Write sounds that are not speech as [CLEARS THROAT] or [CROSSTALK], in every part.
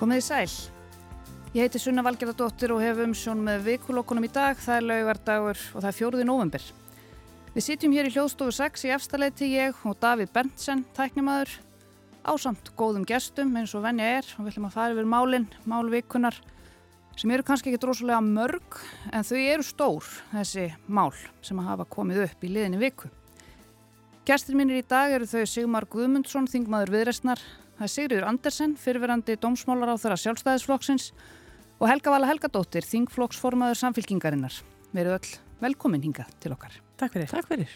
Komið í sæl. Ég heiti Sunna Valgerðardóttir og hef umsjón með vikulokkunum í dag. Það er laugardagur og það er fjóruði november. Við sitjum hér í hljóðstofu 6 í efstaleiti ég og Davíð Bentsen, tæknimaður, ásamt góðum gestum eins og venja er og við ætlum að fara yfir málinn, málvikunar sem eru kannski ekki drósulega mörg en þau eru stór þessi mál sem að hafa komið upp í liðinni viku. Gestir mínir í dag eru þau Sigmar Guðmundsson, þingmaður viðresnar, það er Sigriður Andersen, fyrirverandi dómsmálar á þeirra sjálfstæðisflokksins og Helga Vala Helgadóttir, þingflokksformaður samfélkingarinnar. Verið öll velkomin hinga til okkar. Takk fyrir. Takk fyrir.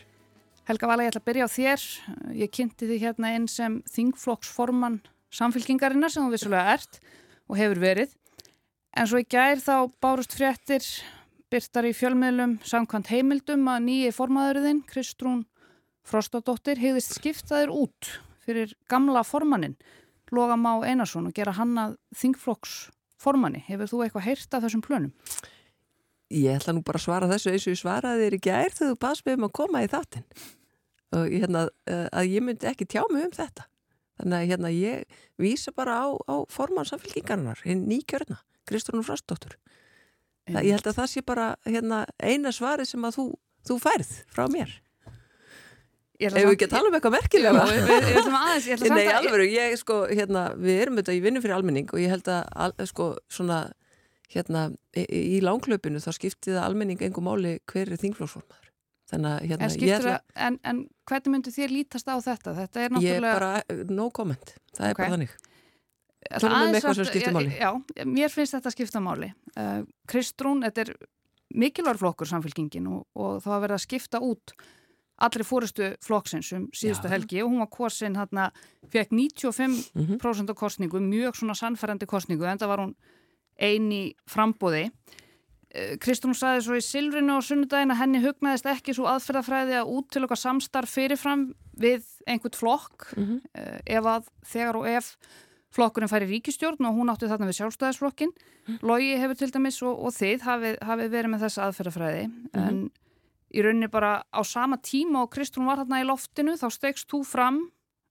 Helga Vala, ég ætla að byrja á þér. Ég kynnti því hérna einn sem þingflokksforman samfélkingarinnar sem þú vissulega ert og hefur verið. En svo í gær þá bárust fréttir byrtar í fjölmiðlum samkvæmt heimildum að nýji formaðurinn, Kristrún Frostadóttir, hegðist skiptaðir út fyrir gamla formannin, Loga Má Einarsson og gera hann að þingflokksformanni. Hefur þú eitthvað heyrt af þessum plönum? Ég ætla nú bara að svara þessu eins og ég svaraði þér í gær þegar þú baðst með um að koma í þáttinn og hérna, að ég myndi ekki tjá mig um þetta. Þannig að hérna, ég vísa bara á, á formann samfélkingarnar, hinn nýkjörna. Kristrúnur Frostdóttur. Ég held að það sé bara hérna, eina svari sem að þú, þú færð frá mér. Ef við ekki að tala um eitthvað merkilega Við, við, við aðeins ég Nei, að- alveg, ég sko, hérna við erum þetta í vinnu fyrir almenning og ég held að sko, svona hérna, í, langklaupinu þá skipti það almenning engum máli hver er þingflósformaður þannig að hérna, En, að- en, en hvernig myndu þér lítast á þetta? Þetta er ég er náttúrulega... bara no comment, það er Ok. bara þannig tölum um aðeins eitthvað sem að- skiptir máli. Já, mér finnst þetta skipta máli. Uh, Kristrún, þetta er mikilvægur flokkur samfélkingin og, og það var verið að skipta út allri fórustu flokksins um síðustu Já. helgi og hún var kosin hérna, fekk 95% Mhm. af kostningu, mjög svona sannfærandi kostningu, en það var hún eini frambóði. Uh, Kristrún saði svo í Silvrinu á sunnudaginn að henni hugnaðist ekki svo aðferðafræði að útiloka samstarf fyrirfram við einhvert flokk Mhm. uh, ef að þegar og ef flokkurinn færi ríkistjórn og hún átti þarna við sjálfstæðisflokkin Logi hefur til dæmis og, og þið hafið, hafið verið með þessa aðferðafræði en í rauninni bara á sama tíma og Kristrún var þarna í loftinu þá stegst þú fram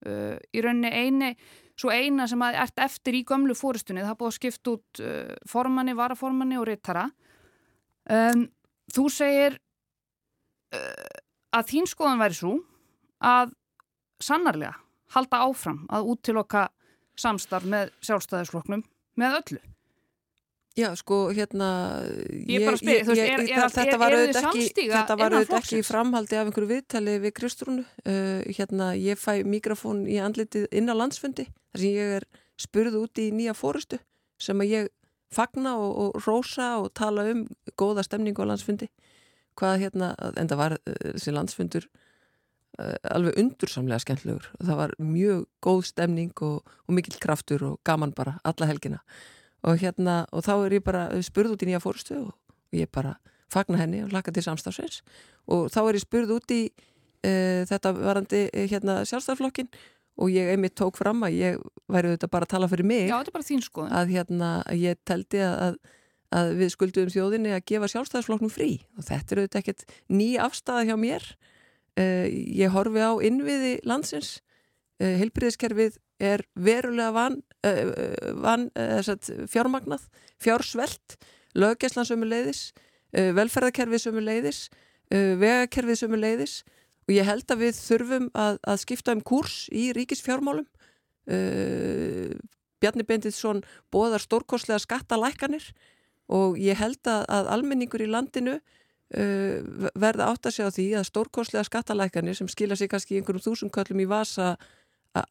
uh, í rauninni eini svo eina sem að ert eftir í gömlu fórustunni það búið að skipta út uh, formanni, varaformanni og rittara um, þú segir uh, að þín skoðan væri svo að sannarlega halda áfram að útiloka samstarf með sjálfstæðisflokknum með öllu. Já, sko, hérna Ég bara spyr, þú veist, er- er þetta var auðvitað ekki, ekki í framhaldi af einhverju viðtali við Kristrúnu. Uh, hérna, ég fæ mikrofón í andlitið inn á landsfundi þar sem ég er spurð út í nýja fórustu sem að ég fagna og, og rósa og tala um góða stemningu á landsfundi. Hvað hérna, en það var uh, þessi landsfundur uh, alveg undursamlega skemmtlegur það var mjög góð stemning og, og mikill kraftur og gaman bara alla helgina og hérna, og þá er ég bara spurð út í nýja fórstu og, ég bara fagna henni og laka til samstafsins og þá er ég spurð út í uh, þetta varandi uh, hérna sjálfstaflokkin og ég einmitt tók fram að ég væri auðvitað bara að tala fyrir mig Já, þetta er bara þín skoðun. að hérna, ég teldi að, að við skuldum þjóðinni að gefa sjálfstæðisflokknum frí. Og þetta er auðvitað ekkert ný afstæða hjá mér. Uh, ég horfi á innviði landsins uh, heilbriðiskerfið er verulega van, van fjármagnað, fjársvelt löggeslan sömu leiðis velferðarkerfið sömu leiðis vegakerfið sömu leiðis og ég held að við þurfum að, að skipta um kurs í ríkisfjármálum. Bjarni Benditsson bóðar stórkostlega skattalækkanir og ég held að, að almenningur í landinu verða átt að sjá því að stórkostlega skattalækkanir sem skila sig kannski einhverjum þúsundköllum í vasa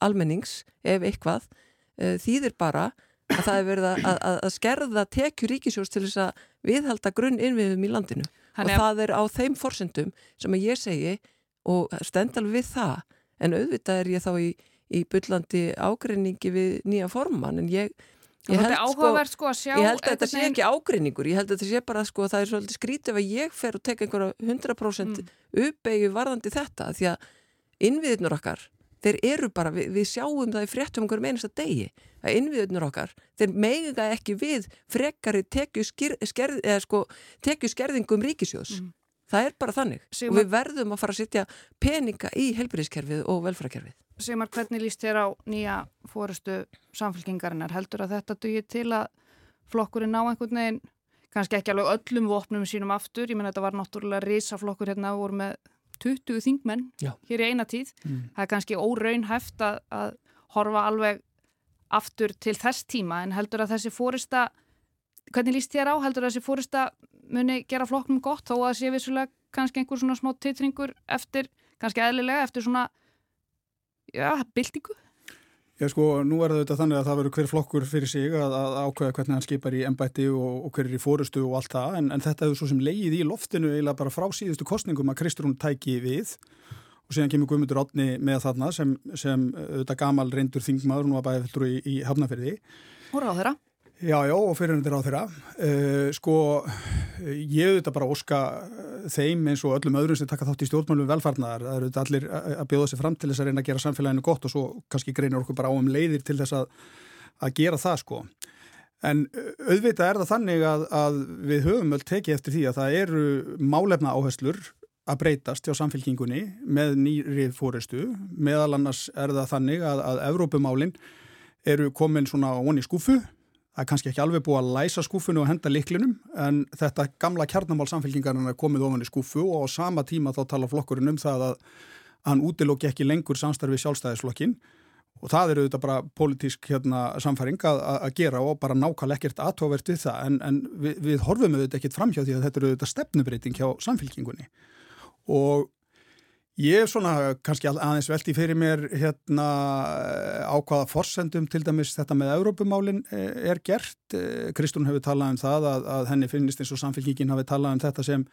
almennings ef eitthvað uh, þýðir bara að það er verið að, að, að skerða tekjur ríkisjós til þess að viðhalda grunn innviðum í landinu. Þannig og að- það er á þeim forsendum sem að ég segi og stendal við það. En auðvitað er ég þá í, í byllandi ágreiningi við nýja formann en ég, ég áhugavert sko að sjá Ég held að þetta sé ekki ágreiningur, ég held að þetta sé bara sko það er svolítið skrítið ef ég fer og tek einhverja 100% Mm. uppeyju varðandi þetta því að innviðnur okkar, þeir eru bara, við, við sjáum það í fréttum einhverjum einasta degi að innviðnur okkar, þeir meiga ekki við frekari sko, tekju skerðingum ríkisjóðs. Mm. Það er bara þannig Sigmar- og við verðum að fara að setja peninga í helbriðskerfið og velfærakerfið. Sigmar, hvernig líst þér á nýja fórustu samfélkingarinnar. Heldur að þetta dugir til að flokkurinn ná einhvern veginn, kannski ekki alveg öllum vopnum sínum aftur, ég menn þetta var náttúrulega risaflokkur hérna, voru með 20 þingmenn Já. hér í eina tíð. Mm. Það er kannski óraunhæft að, að horfa alveg aftur til þess tíma en heldur að þessi fórista, hvernig líst þér á, heldur að þessi fórista muni gera flokknum gott þó að sé vissulega kannski einhver svona smá titringur eftir, kannski eðlilega eftir svona já, bildingu? Já sko, nú er þetta þannig að það verður hver flokkur fyrir sig að, að ákveða hvernig hann skipar í ennbætti og, og hver er í fórustu og allt það, en, en þetta hefur svo sem leið í loftinu eiginlega bara frá síðustu kostningum að Kristrún tæki við og síðan kemur Guðmundur Átni með þarna sem, sem auðvitað gamal reyndur þingmaður, nú að bæði fylgdur í, í Hafnafjörði. Og ráð þeirra? Já, já, og fyrirhundir á þeirra. Uh, sko, ég auðvitað bara óska eh, þeim eins og öllum öðrum sem taka þátt í stjórnmálum velfarnar. Það eru auðvitað allir að bjóða sér fram til þess að reyna að gera samfélaginu gott og svo kannski greinir okkur bara á um leiðir til þess að, að gera það, sko. En eh, auðvitað er það þannig að, að við höfum öll tekið eftir því að það eru málefna áherslur að breytast hjá samfélkingunni með nýri fórestu. Meðal annars er það þannig að, að Evrópumálinn eru komin svona onni skúfu Það er kannski ekki alveg búið að læsa skúfunu og henda liklinum en þetta gamla kjarnamál samfélkingarinn er komið ofan í skúfu og á sama tíma þá tala flokkurinn um það að hann útilóki ekki lengur samstarfi sjálfstæðisflokkin og það eru auðvitað bara pólitísk hérna, samfæring að, að gera og bara nákvæmlega ekkert aðtóvert við það. En, en við, við horfum auðvitað ekkert framhjá því að þetta eru auðvitað stefnubreiting hjá samfélkingunni og Ég er svona kannski aðeins veldi fyrir mér hérna á hvaða forsendum til dæmis þetta með Európumálinn eh, er gert. Eh, Kristún hefur talað um það að, að henni finnist eins og samfélkingin hafi talað um þetta sem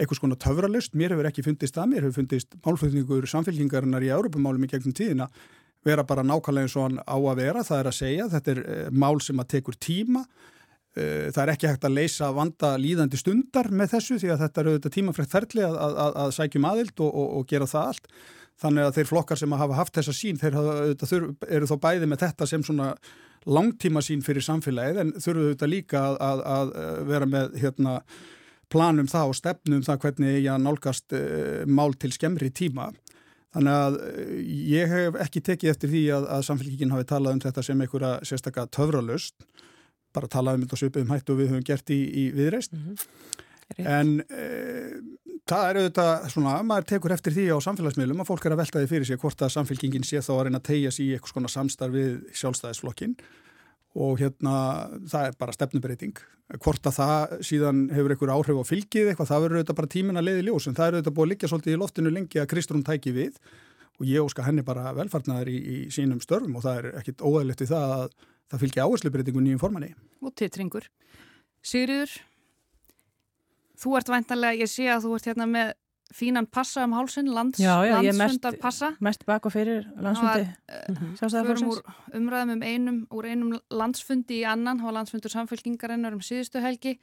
eitthvað svona töfralust. Mér hefur ekki fundist það, mér hefur fundist málflutningur samfélkingarinnar í Európumálum í gegnum tíðina vera bara nákvæmlega eins og hann á að vera. Það er að segja, þetta er eh, mál sem að tekur tíma það er ekki hægt að leysa vanda líðandi stundar með þessu því að þetta eru auðvitað tímafrækt ferli að, að, að sækjum aðild og, og, og gera það allt. Þannig að þeir flokkar sem hafa haft þessa sín, þeir hafa, eru þá bæði með þetta sem svona langtíma sín fyrir samfélagið en þurfuðu auðvitað líka að, að vera með hérna, planum það og stefnum það hvernig ég nálgast uh, mál til skemmri tíma. Þannig að ég hef ekki tekið eftir því að samfélgíkinn hafi talað um þetta sem einhverja sérstakka töfralust bara talaðum um þetta svipum hættu við höfum gert í, í viðreist mm -hmm. en e, það er auðvitað svona, maður tekur eftir því á samfélagsmiðlum að fólk er að velta því fyrir sig hvort að samfélkingin sé þá að reyna að tegja sér í eitthvað svona samstarf við sjálfstæðisflokkin og hérna það er bara stefnubreiting hvort að það síðan hefur einhver áhrif á fylgið eitthvað, það verður auðvitað bara tímin að leiði ljós. En það er auðvitað búið að liggja svolítið í loftinu lengi að Kristrún tæki við. Og ég óska henni bara velfarnar í, í sínum störfum og það er ekkit óæðilegt í það að það fylgja áherslubreytingu nýjum formanni. Og titringur. Sigriður, þú ert væntanlega, ég sé að þú ert hérna með fínan passa um hálsun, lands, landsfundar passa. Mest bak og fyrir landsfundi. Við erum úr umræðum um einum, úr einum landsfundi í annan, þá landsfundur samfélkingarinnar um síðustu helgi,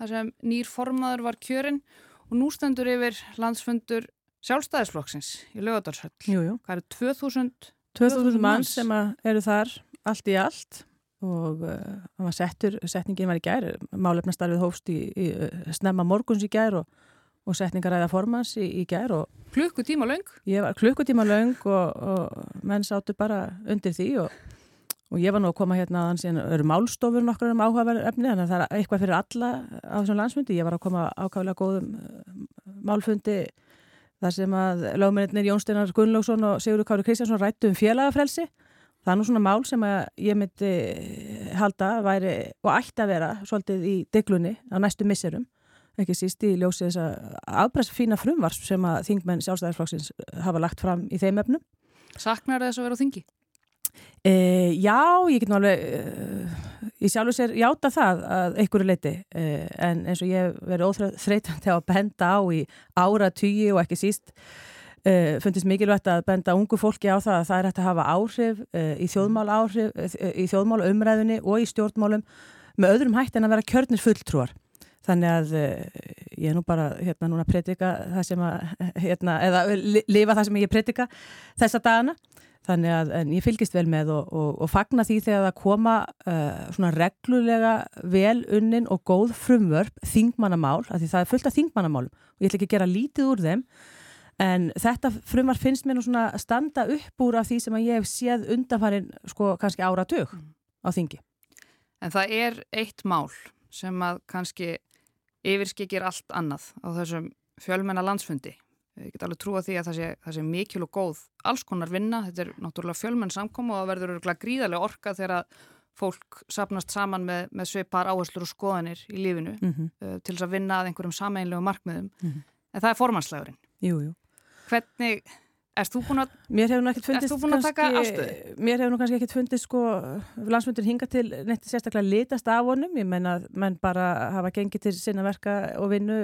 þar sem nýr formaður var kjörinn og nú stendur yfir landsfundur sjálfstæðisflokksins í lögadalshöll. Hvað eru 2000? 2000 mann sem eru þar allt í allt og uh, settur, setningin var í gær málefnastarfið hófst í, í snemma morguns í gær og, og setningaræða formans í, í gær klukkutíma laung? klukkutíma laung og, og menn sáttu bara undir því og, og ég var nú að koma hérna að hans eru málstofur nokkur um áhugaverð efni þannig að það er eitthvað fyrir alla á þessum landsfundi ég var að koma ákvæmlega góðum uh, málfundi þar sem að lögmennir Jónsteinar Gunnlaugsson og Sigurður Kári Kristjánsson rættu um félagafrelsi Það er nú svona mál sem ég myndi halda væri, og ætti að vera svolítið í deglunni á næstu misserum, ekki síst í ljósið þess að aðbreysa fína frumvars sem að þingmenn sjálfstæðarflokksins hafa lagt fram í þeim efnum. Saknar þess að vera á þingi? E, já, ég get nú alveg, e, ég sjálfur sér játa það að einhverju leiti, e, en eins og ég verið óþreytandi á að benda á í ára, tugi og ekki síst, Uh, fundist mikilvægt að benda ungu fólki á það að það er hægt að hafa áhrif uh, í þjóðmál áhrif, uh, í þjóðmál umræðinni og í stjórnmálum með öðrum hægt en að vera kjörnir fulltrúar. Þannig að ég er nú bara hérna núna að predika það sem að hérna, eða lifa það sem ég predika þessa dagana. Þannig að ég fylgist vel með og, og, og fagna því þegar það koma svona reglulega vel unnin og góð frumvörp þingmannamál, af því það er fullt af þingmannamálum og ég ætla ekki að gera lítið úr þeim En þetta frumar finnst mér nú svona standa upp úr af því sem að ég hef séð undanfarin sko kannski áratug mm. á þingi. En það er eitt mál sem að kannski yfirskikir allt annað á þessum fjölmenna landsfundi. Ég get alveg trúa því að það sé, það sé mikil og góð alls konar vinna. Þetta er náttúrulega fjölmenn samkom og það verður gríðarlega orka þegar að fólk sapnast saman með, með sveipar áherslur og skoðanir í lífinu mm -hmm. til þess að vinna að einhverjum sameinlegu markmiðum. Mm -hmm. En það er formanslegurinn. Jú, jú. Hvernig, erst þú búin að, mér hefur nú ekkert fundist, afstöðu? Mér hefur nú kannski ekkert fundist sko, landsmyndur hinga til neitt sérstaklega litast af honum, ég menna að menn bara hafa gengið til sinna verka og vinnu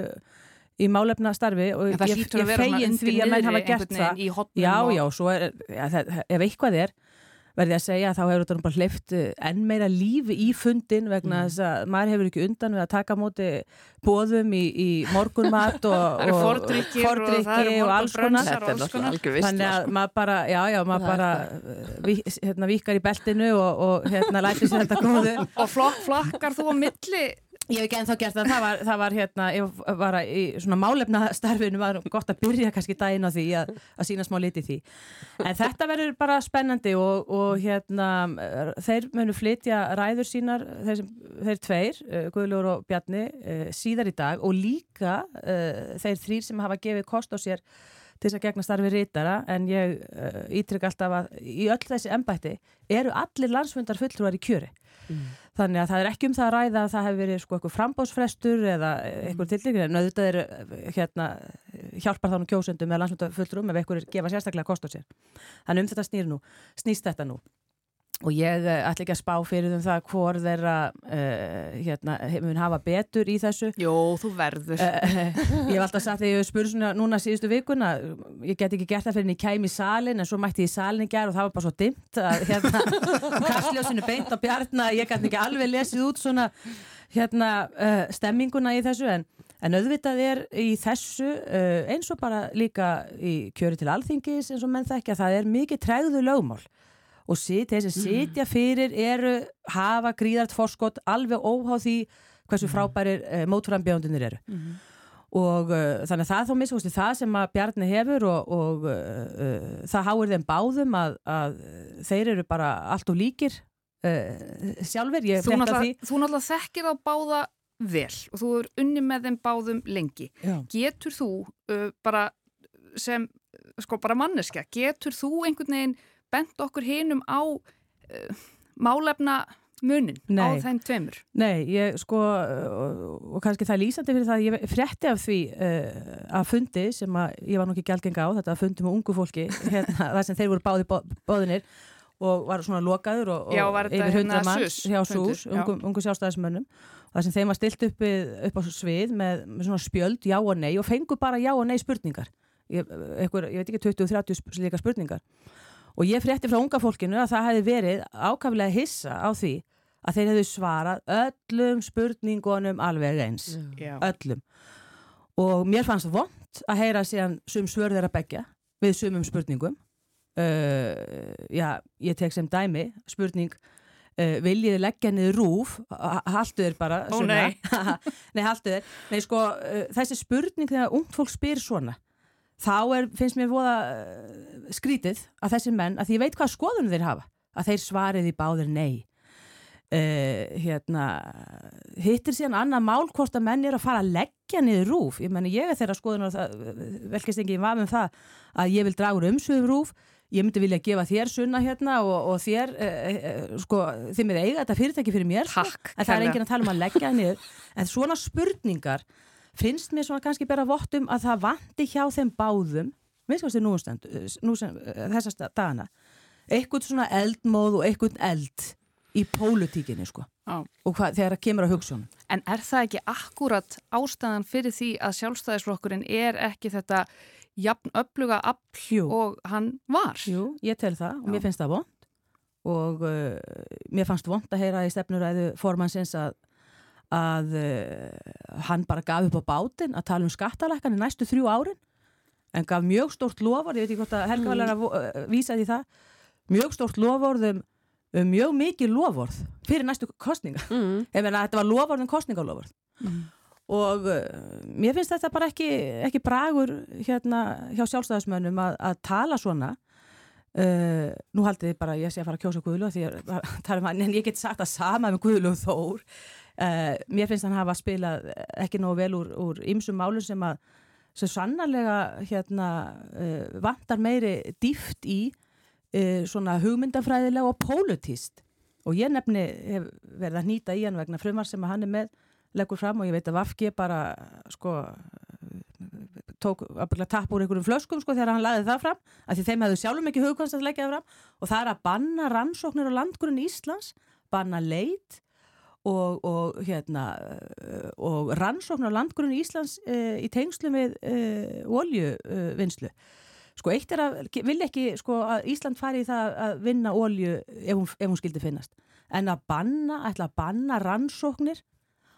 í málefna starfi og ég, ég fegin því að menn hafa gert það. Já, já, svo er, ja, það, ef eitthvað er verði að segja að þá hefur þetta bara hleyft eh, enn meira lífi í fundin vegna mm. þess að maður hefur ekki undan við að taka móti bóðum í, í morgunmat og, og fordrykki og, og alls konar. þannig að maður bara, já, já, maður bara eh, ví, hérna, vikar í beltinu og, og hérna lætir sér þetta góðu [LAUGHS] og flakkar þú á milli Ég hef ekki ennþá gert það, það var, það var hérna, ég var í svona málefna starfinu, var gott að byrja kannski daginn á því að, að sína smá liti því. En þetta verður bara spennandi og, og hérna, þeir munu flytja ræður sínar, þeir, þeir tveir, uh, Guðlur og Bjarni, uh, síðar í dag og líka uh, þeir þrýr sem hafa gefið kost á sér til þess að gegna starfi rítara en ég ítrykk alltaf að í öll þessi ennbætti eru allir landsfundar fulltrúar í kjöri. Mm. Þannig að það er ekki um það að ræða að það hefur verið sko eitthvað frambósfrestur eða eitthvað tildegur en auðvitað er hérna, hjálpar þánum kjósundum með landsmyndafullrum ef eitthvað gefa sérstaklega kost á sér. Þannig um þetta snýr nú, snýst þetta nú og ég eh, ætla ekki að spá fyrir um það hvor þeirra uh, hérna, mun hafa betur í þessu. Jó, þú verður. Uh, Ég hef alltaf sagt þegar ég spurði svona núna síðustu vikuna ég get ekki gert það fyrir en ég kæmi í salin en svo mætti ég í salin í gerð og það var bara svo dimt að hérna, [LAUGHS] kastljósinu beint á bjarna ég gæti ekki alveg lesið út svona hérna uh, stemminguna í þessu en, en auðvitað er í þessu eins og bara líka í kjöri til alþingis eins og menn þekkja það er mikið tregðu lögmál og sit, þeir sem sitja fyrir eru hafa gríðart forskott alveg óháð því hversu mm. frábærir uh, mótframbjöndunir eru. Mm og uh, þannig að það er þá miskusti það sem að Bjarni hefur og, og uh, það háir þeim báðum að, að þeir eru bara allt og líkir sjálfur, Þú náttúrulega þekkir á báða vel og þú er unni með þeim báðum lengi. Já. getur þú bara sem sko bara manneska, getur þú einhvern veginn bent okkur hinum á uh, málefna munin Nei. á þeim tveimur? Nei, ég sko og, kannski það er lýsandi fyrir það að ég frétti af því uh, að fundi sem að ég var nokkið gælgenga á þetta að fundi með ungu fólki [LAUGHS] hérna, það sem þeir voru báði bóðinir og var svona lokaður og, og já, yfir hundra hérna manns hjá SÚS, ungu, ungu sjálfstæðismönnum og það sem þeim var stilt upp, upp á svið með, með svona spjöld já og nei og fengu bara já og nei spurningar ég, einhver, ég veit ekki 20-30 slíka spurningar og ég frétti frá unga fólkinu að það hefði verið ákaflega hissa á því að þeir hefðu svarað öllum spurningunum alveg eins. Yeah. öllum. Og mér fannst vond að heyra síðan sum svörður að begja við sumum spurningum. Uh, já, ég tek sem dæmi spurning uh, viljiði leggja niður rúf? Haldu þér bara oh, nei. [LAUGHS] nei, haldu þér. Nei, sko, uh, þessi spurning þegar ungt fólk spyr svona þá er, finnst mér voða uh, skrítið að þessir menn, að ég veit hvað skoðunum þeir hafa, að þeir svarið í báðir nei. Uh, hérna hittir síðan annað mál hvort að menn er að fara að leggja niður rúf. Ég menn ég er þeirra skoðun velkist ekki var með það að ég vil draga úr umsöðum rúf. Ég myndi vilja gefa þér sunna hérna og, og þér uh, sko, þið með eiga þetta fyrirtæki fyrir mér sko, Takk, en það er enginn að tala um að leggja niður. En svona spurningar finnst mér svona kannski bara vottum að það vandi hjá þeim báðum minnst sem eh, þessast dagana eitthvað svona eldmóð og eitthvað eld í pólutíkinni sko ah. og hvað, þegar það kemur á hugsunum En er það ekki akkurat ástæðan fyrir því að sjálfstæðisflokkurinn er ekki þetta jafn öfluga afl og hann var? Jú, ég tel það og Já. mér finnst það vond og uh, mér fannst vond að heyra í stefnuræðu formansins að að uh, hann bara gaf upp á bátin að tala um skattalækkan í næstu þrjú árin. En gaf mjög stórt loford, ég veit ekki hvort að Helga var að uh, vísa því það, mjög stórt loford um, um mjög mikið loford fyrir næstu kostninga mm. ef þetta var loford um kostningaloford mm. og uh, mér finnst þetta bara ekki, ekki bragur hérna hjá sjálfstæðismönnum að, að tala svona. Uh, nú haldið þið bara ég sé að fara að kjósa Guðlu því að tala um hann en ég get sagt að sama með Guðlu Þór uh, mér finnst hann hafa spilað ekki nógu vel úr, ymsum málum sem að sem sannarlega hérna uh, vantar meiri dýft í uh, svona hugmyndafræðilega og pólutíst og ég nefni hef verið að nýta í hann vegna frumar sem hann er með leggur fram og ég veit að Vafki bara sko tók að tappa úr einhverjum flöskum sko þegar hann laði það fram af því þeim hefðu sjálfum ekki hugkvæmst að leggja það fram. Og það er að banna rannsóknir á landgrunn Íslands, banna leit og, og hérna og rannsóknir á landgrunn Íslands e, í tengslu með e, oljuvinnslu sko eitt er að, vil ekki sko að Ísland fari í það að vinna olju ef hún, ef hún skildi finnast. En að banna, ætla að banna rannsóknir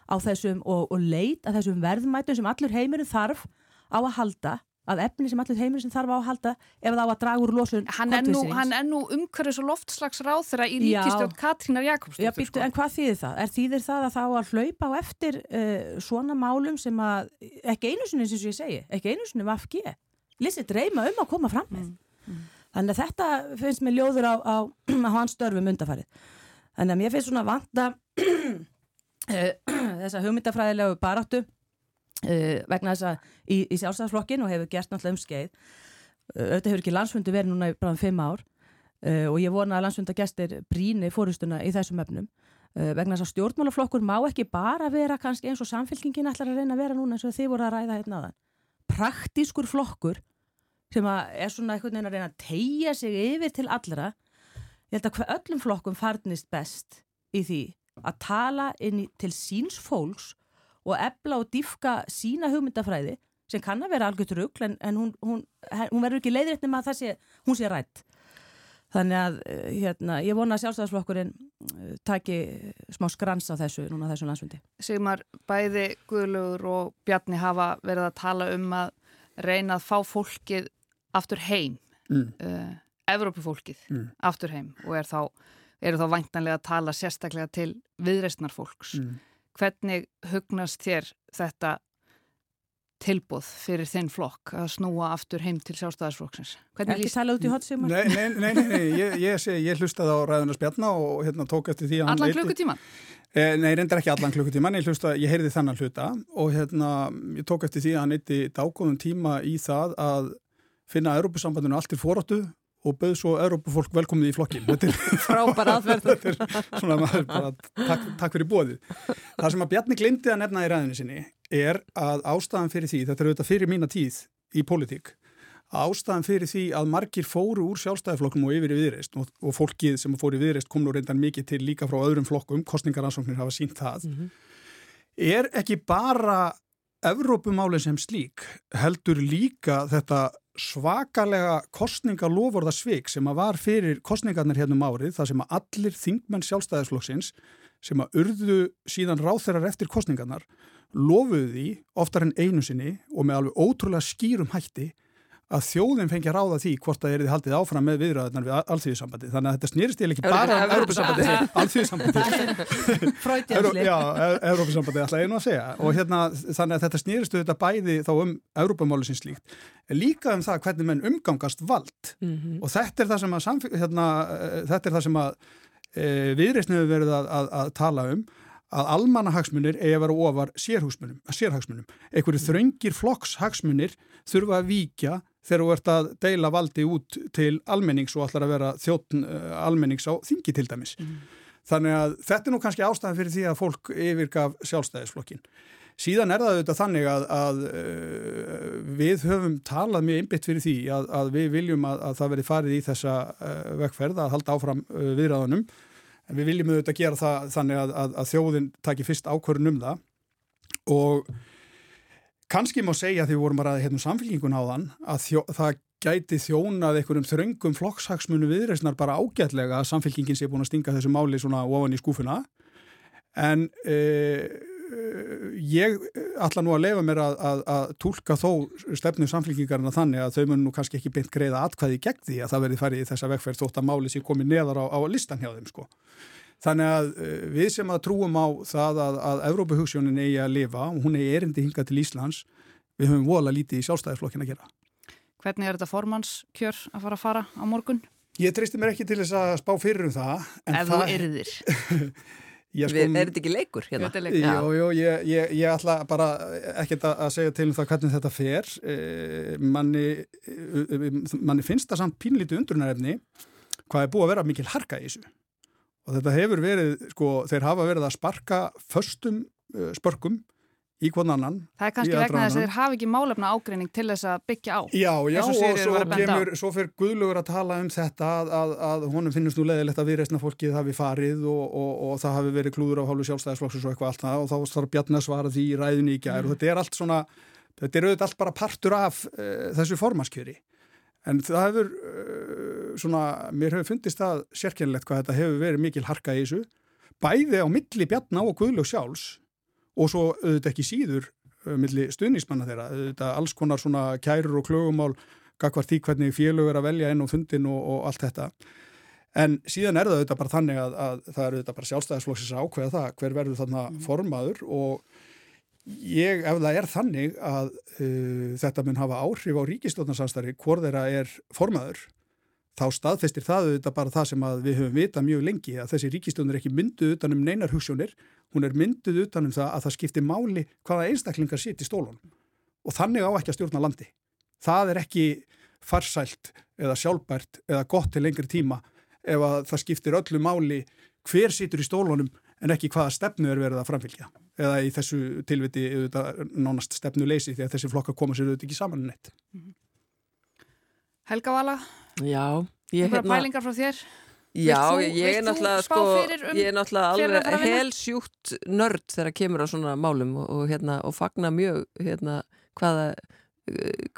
á þessum og, og leit að þessum verðmætum sem allur heimurinn þarf á að halda að efni sem allir heimurinn sem þarf á að halda ef það á að draga úr losun Hann er nú, nú umhverfis og loftslags ráþra í ríkistjótt Katrínar Jakobsdóttir. Sko. en hvað þýðir það? Er þýðir það að það á að hlaupa á eftir uh, svona málum sem að, ekki einu sinni sem ég segi, ekki einu sinni um AFG, lýsið dreyma um að koma fram með. Mm, mm. Þannig að þetta finnst mér ljóður á, á, á hans störfum undafarið. Þannig að mér finnst svona vanta [CLEARS THROAT] [CLEARS THROAT] þessa hugmyndafræðilegu baráttu uh, vegna þess að í, í sjálfstæðarflokkin og hefur gert náttúrulega um skeið uh, auðvitað hefur ekki landsfundi verið núna bara um fimm ár. Uh, og ég vona að landsfundagestir bríni fórustuna í þessum öfnum vegna þess að stjórnmálaflokkur má ekki bara vera kannski eins og samfélkingin ætlar að reyna að vera núna eins og þið voru að ræða hérna aðan praktískur flokkur sem er svona einhvern veginn að reyna að tegja sig yfir til allra. Ég held að hver öllum flokkum farnist best í því að tala inn til síns fólks og ebla og diffka sína hugmyndafræði sem kann að vera algjört rugg en, en hún, hún, hún verður ekki leiðrætt nema að sé, hún sé rætt þannig að eh, hérna, ég vona að sjálfstæðarsflokkurinn eh, taki smá skrans á þessu núna þessu landsfundi Sigmar, bæði Guðlugur og Bjarni hafa verið að tala um að reyna að fá fólkið aftur heim mm. uh, Evrópufólkið mm. aftur heim og er þá, eru þá væntanlega að tala sérstaklega til viðreistnar fólks mm hvernig hugnast þér þetta tilbúð fyrir þinn flokk að snúa aftur heim til sjálfstæðarsflokksins? Hvernig líst það út í hot Nei, nei, nei, nei, nei. Ég, ég, ég hlustaði á ræðuna spjarna og hérna tók eftir því að hann Allan klukkutíman? Eh, nei, reyndar ekki allan klukkutíman, ég hlusta, ég heyrði þannan hluta og hérna ég tók eftir því að hann eitti dágóðum tíma í það að finna að Europasambandinu allt er fóróttu og bauð svo Europafólk velkomið í flokkin [LAUGHS] frábær aðverð [LAUGHS] þetta er svona maður bara takk, takk fyrir bóðið það sem að Bjarni glindi að nefna í ræðinu sinni er að ástæðan fyrir því þetta er auðvitað fyrir mína tíð í politík ástæðan fyrir því að margir fóru úr sjálfstæðiflokkum og yfir í viðreist og, og fólkið sem fóru í viðreist kom nú reyndan mikið til líka frá öðrum flokkum, kostningaransóknir hafa sínt það. Mm -hmm. er ekki bara Evrópumálinn sem slík heldur líka þetta svakalega kostningalofórðasvik sem að var fyrir kostningarnir hérna um árið þar sem að allir þingmenn sjálfstæðisflokksins sem að urðu síðan ráþeirar eftir kostningarnar lofuðu því oftar en einu sinni og með alveg ótrúlega skýrum hætti að þjóðin fengi að ráða því hvort það er þið haldið áfram með viðræðunar við alþjóðsambandi þannig að þetta snýrist ég ekki bara um Európa-sambandi alþjóðsambandi Fröytjansli Já, Európa-sambandi ég nú að segja. Og hérna þannig að þetta snýristu þetta bæði þá um Európa-máli sem slíkt líka um það hvernig menn umgangast vald. Mm -hmm. og þetta er það sem að, hérna, þetta er það sem að e, viðreysnum hefur verið að, að, að tala um að almanahagsmunir eigi að vera ofar sérhagsmunum. Einhverju þröngir flokkshagsmunir þurfa að víkja þegar þú ert að deila valdi út til almennings og ætlar að vera þjóttn eh, almennings á þingi til dæmis. Mm. Þannig að þetta er nú kannski ástæðan fyrir því að fólk yfirgaf sjálfstæðisflokkin. Síðan er það auðvitað þannig að, að uh, við höfum talað mjög einbitt fyrir því að, að við viljum að, að það veri farið í þessa uh, vekkferð að halda áfram viðræðanum en við viljum auðvitað gera það þannig að þjóðin takir fyrst ákvörðun um það og Kanski má segja því við vorum bara hérna samfélkingun á þann að þjó, það gæti þjónað einhverjum þröngum flokkshagsmunu viðreysnar bara ágætlega að samfélkingin sé búin að stinga þessu máli svona ofan í skúfuna en e, ég ætla nú að lefa mér að, að, að tólka þó stefnu samfélkingarna þannig að þau mun nú kannski ekki beint greiða atkvæði gegn því að það verði farið í þessa vegferð þótt að máli sé komið neðar á, á listan hjá þeim sko. Þannig að uh, við sem að trúum á það að, að Evrópuhugssjónin eigi að lifa og hún eigi erindi hingað til Íslands, við höfum vola lítið í sjálfstæðisflokkin að gera. Hvernig er þetta formannskjör að fara að fara á morgun? Ég treysti mér ekki til þess að spá fyrir um það. Ef þú erðir. [LAUGHS] Já, sko, er þetta ekki leikur hérna? Jú, jú, ég, ég, ég ætla bara ekkert að segja til um það hvernig þetta fer. Eh, manni, manni finnst það samt pínlítið undrunarefni hvað er búið að vera mikil harka í þessu. Og þetta hefur verið, sko, þeir hafa verið að sparka förstum uh, spörkum í hvern annan. Það er kannski vegna þess að þeir hafi ekki málefna ágreining til þess að byggja á. Já, já, og, svo, kemur, svo fyrir Guðlugur að tala um þetta að, að, að honum finnst nú leðilegt að við reysna fólkið hafi farið og, og, og það hafi verið klúður á hálfu sjálfstæðisflokks og eitthvað allt það og þá þarf Bjarni að svara því í ræðinni í gær mm. og þetta er allt svona, þetta er auðvitað allt bara partur af uh, þessu formaskjöri. En það hefur, uh, svona, mér hefur fundist það sérkennilegt hvað þetta hefur verið mikil harka í þessu, bæði á milli Bjarni og Guðlug sjálfs og svo auðvitað ekki síður uh, milli stuðnismanna þeirra, auðvitað alls konar svona kærur og klögumál gagvar því hvernig félög er að velja inn á fundin og, og allt þetta. En síðan er það auðvitað bara þannig að, að það er auðvitað bara sjálfstæðisflokksins ákveða það hver verður þarna mm. formaður og ég, ef það er þannig að uh, þetta mun hafa áhrif á ríkistofnarsamstari hvort þeirra er formaður þá staðfestir það auðvitað bara það sem við höfum vita mjög lengi að þessi ríkistofn er ekki mynduð utanum neinar hugssjónir hún er mynduð utanum það að það skiptir máli hvaða einstaklingar sitt í stólunum. Og þannig á ekki að stjórna landi. Það er ekki farsælt eða sjálfbært eða gott til lengri tíma ef að það skiptir öllu máli hver situr í stólunum en ekki hvaða stefnu er verið að framfylgja eða í þessu tilviti nánast stefnu leysi því að þessi flokka koma sér auðvitað ekki saman en eitt. Helga Vala? Já. Ég hef hérna... pælingar frá þér? Já, þú, ég er náttúrulega sko, um ég er náttúrulega alveg helsjúkt nörd þegar kemur á svona málum og, og, hérna, og fagna mjög hérna, hvaða,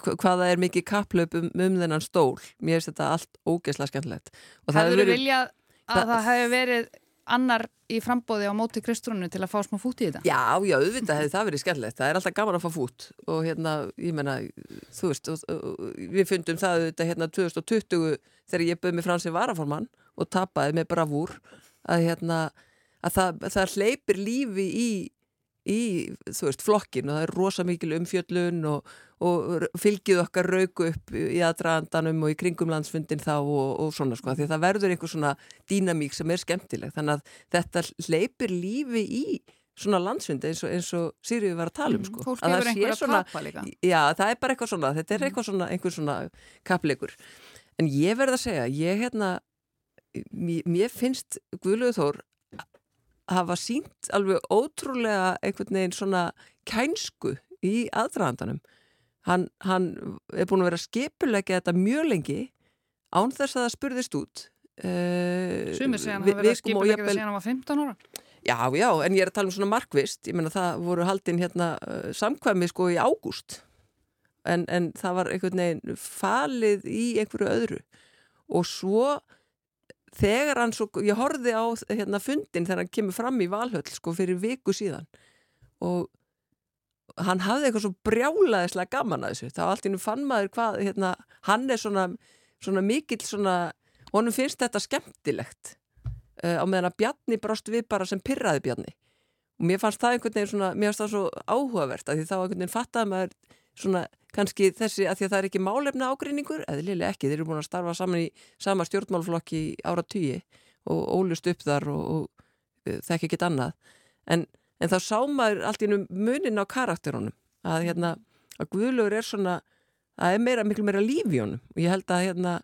hvaða er mikið kaplaup um, um þennan stól mér finnst þetta allt ógeðslega skemmtilegt Það hefur viljað að það, það hefur verið annar í frambóði á móti Kristrúnu til að fá smá fút í þetta? Já, já, auðvitað hefði það verið skemmtilegt. Það er alltaf gaman að fá fút og hérna, ég menna, þú veist, og, og, við fundum það auðvitað hérna 2020 þegar ég bauð mig frá sem varaformann og tapaði með bravúr að hérna að það, það hleypir lífi í, í þú veist, flokkin og það er rosa mikil umfjöllun og, og fylgið okkar rauku upp í aðdraðandanum og í kringum landsfundin þá og, og svona sko, því að það verður einhver svona dýnamík sem er skemmtileg. Þannig að þetta hleypir lífi í svona landsfundi eins og, eins og Sýriði var að tala um mm, sko. Fólk hefur einhver að kappa líka. Já, það er bara eitthvað svona, þetta er eitthvað svona einhver svona kappleikur. En ég verð að segja, ég hérna mér, mér finnst Guðluður Þór hafa sínt alveg ótrúlega einhvern veginn svona kænsku í aðdraðandanum hann, hann er búin að vera skipulegja þetta mjög lengi án þess að það spurðist út. Uh, Sumir segja hann að vera skipulegja þetta síðan hann var 15 ára. Já, já, en ég er að tala um svona markvist ég menna það voru haldinn hérna uh, samkvæmi sko í ágúst. En, en það var einhvern veginn falið í einhverju öðru. Og svo þegar hann svo, ég horfið á hérna fundin þegar hann kemur fram í Valhöll sko fyrir viku síðan og hann hafði eitthvað svo brjálaðislega gaman að þessu, þá allt innum fann maður hvað, hérna, hann er svona svona mikill svona, honum finnst þetta skemmtilegt uh, á meðan að Bjarni brást við bara sem pyrraði Bjarni. Og mér fannst það einhvern veginn svona, mér fannst það svo áhugavert að því þá einhvern veginn fattaði maður svona kannski þessi að því að það er ekki málefna ágreiningur, eðlilega ekki, þeir eru búin að starfa saman í sama stjórnmálflokki ára tugi og ólust upp þar og, og uh, þekk ekki annað. En, en þá sá maður allt í munin á karakterunum. Að hérna að Guðlaugur er svona það er meira, miklu meira líf í honum. Og ég held að hérna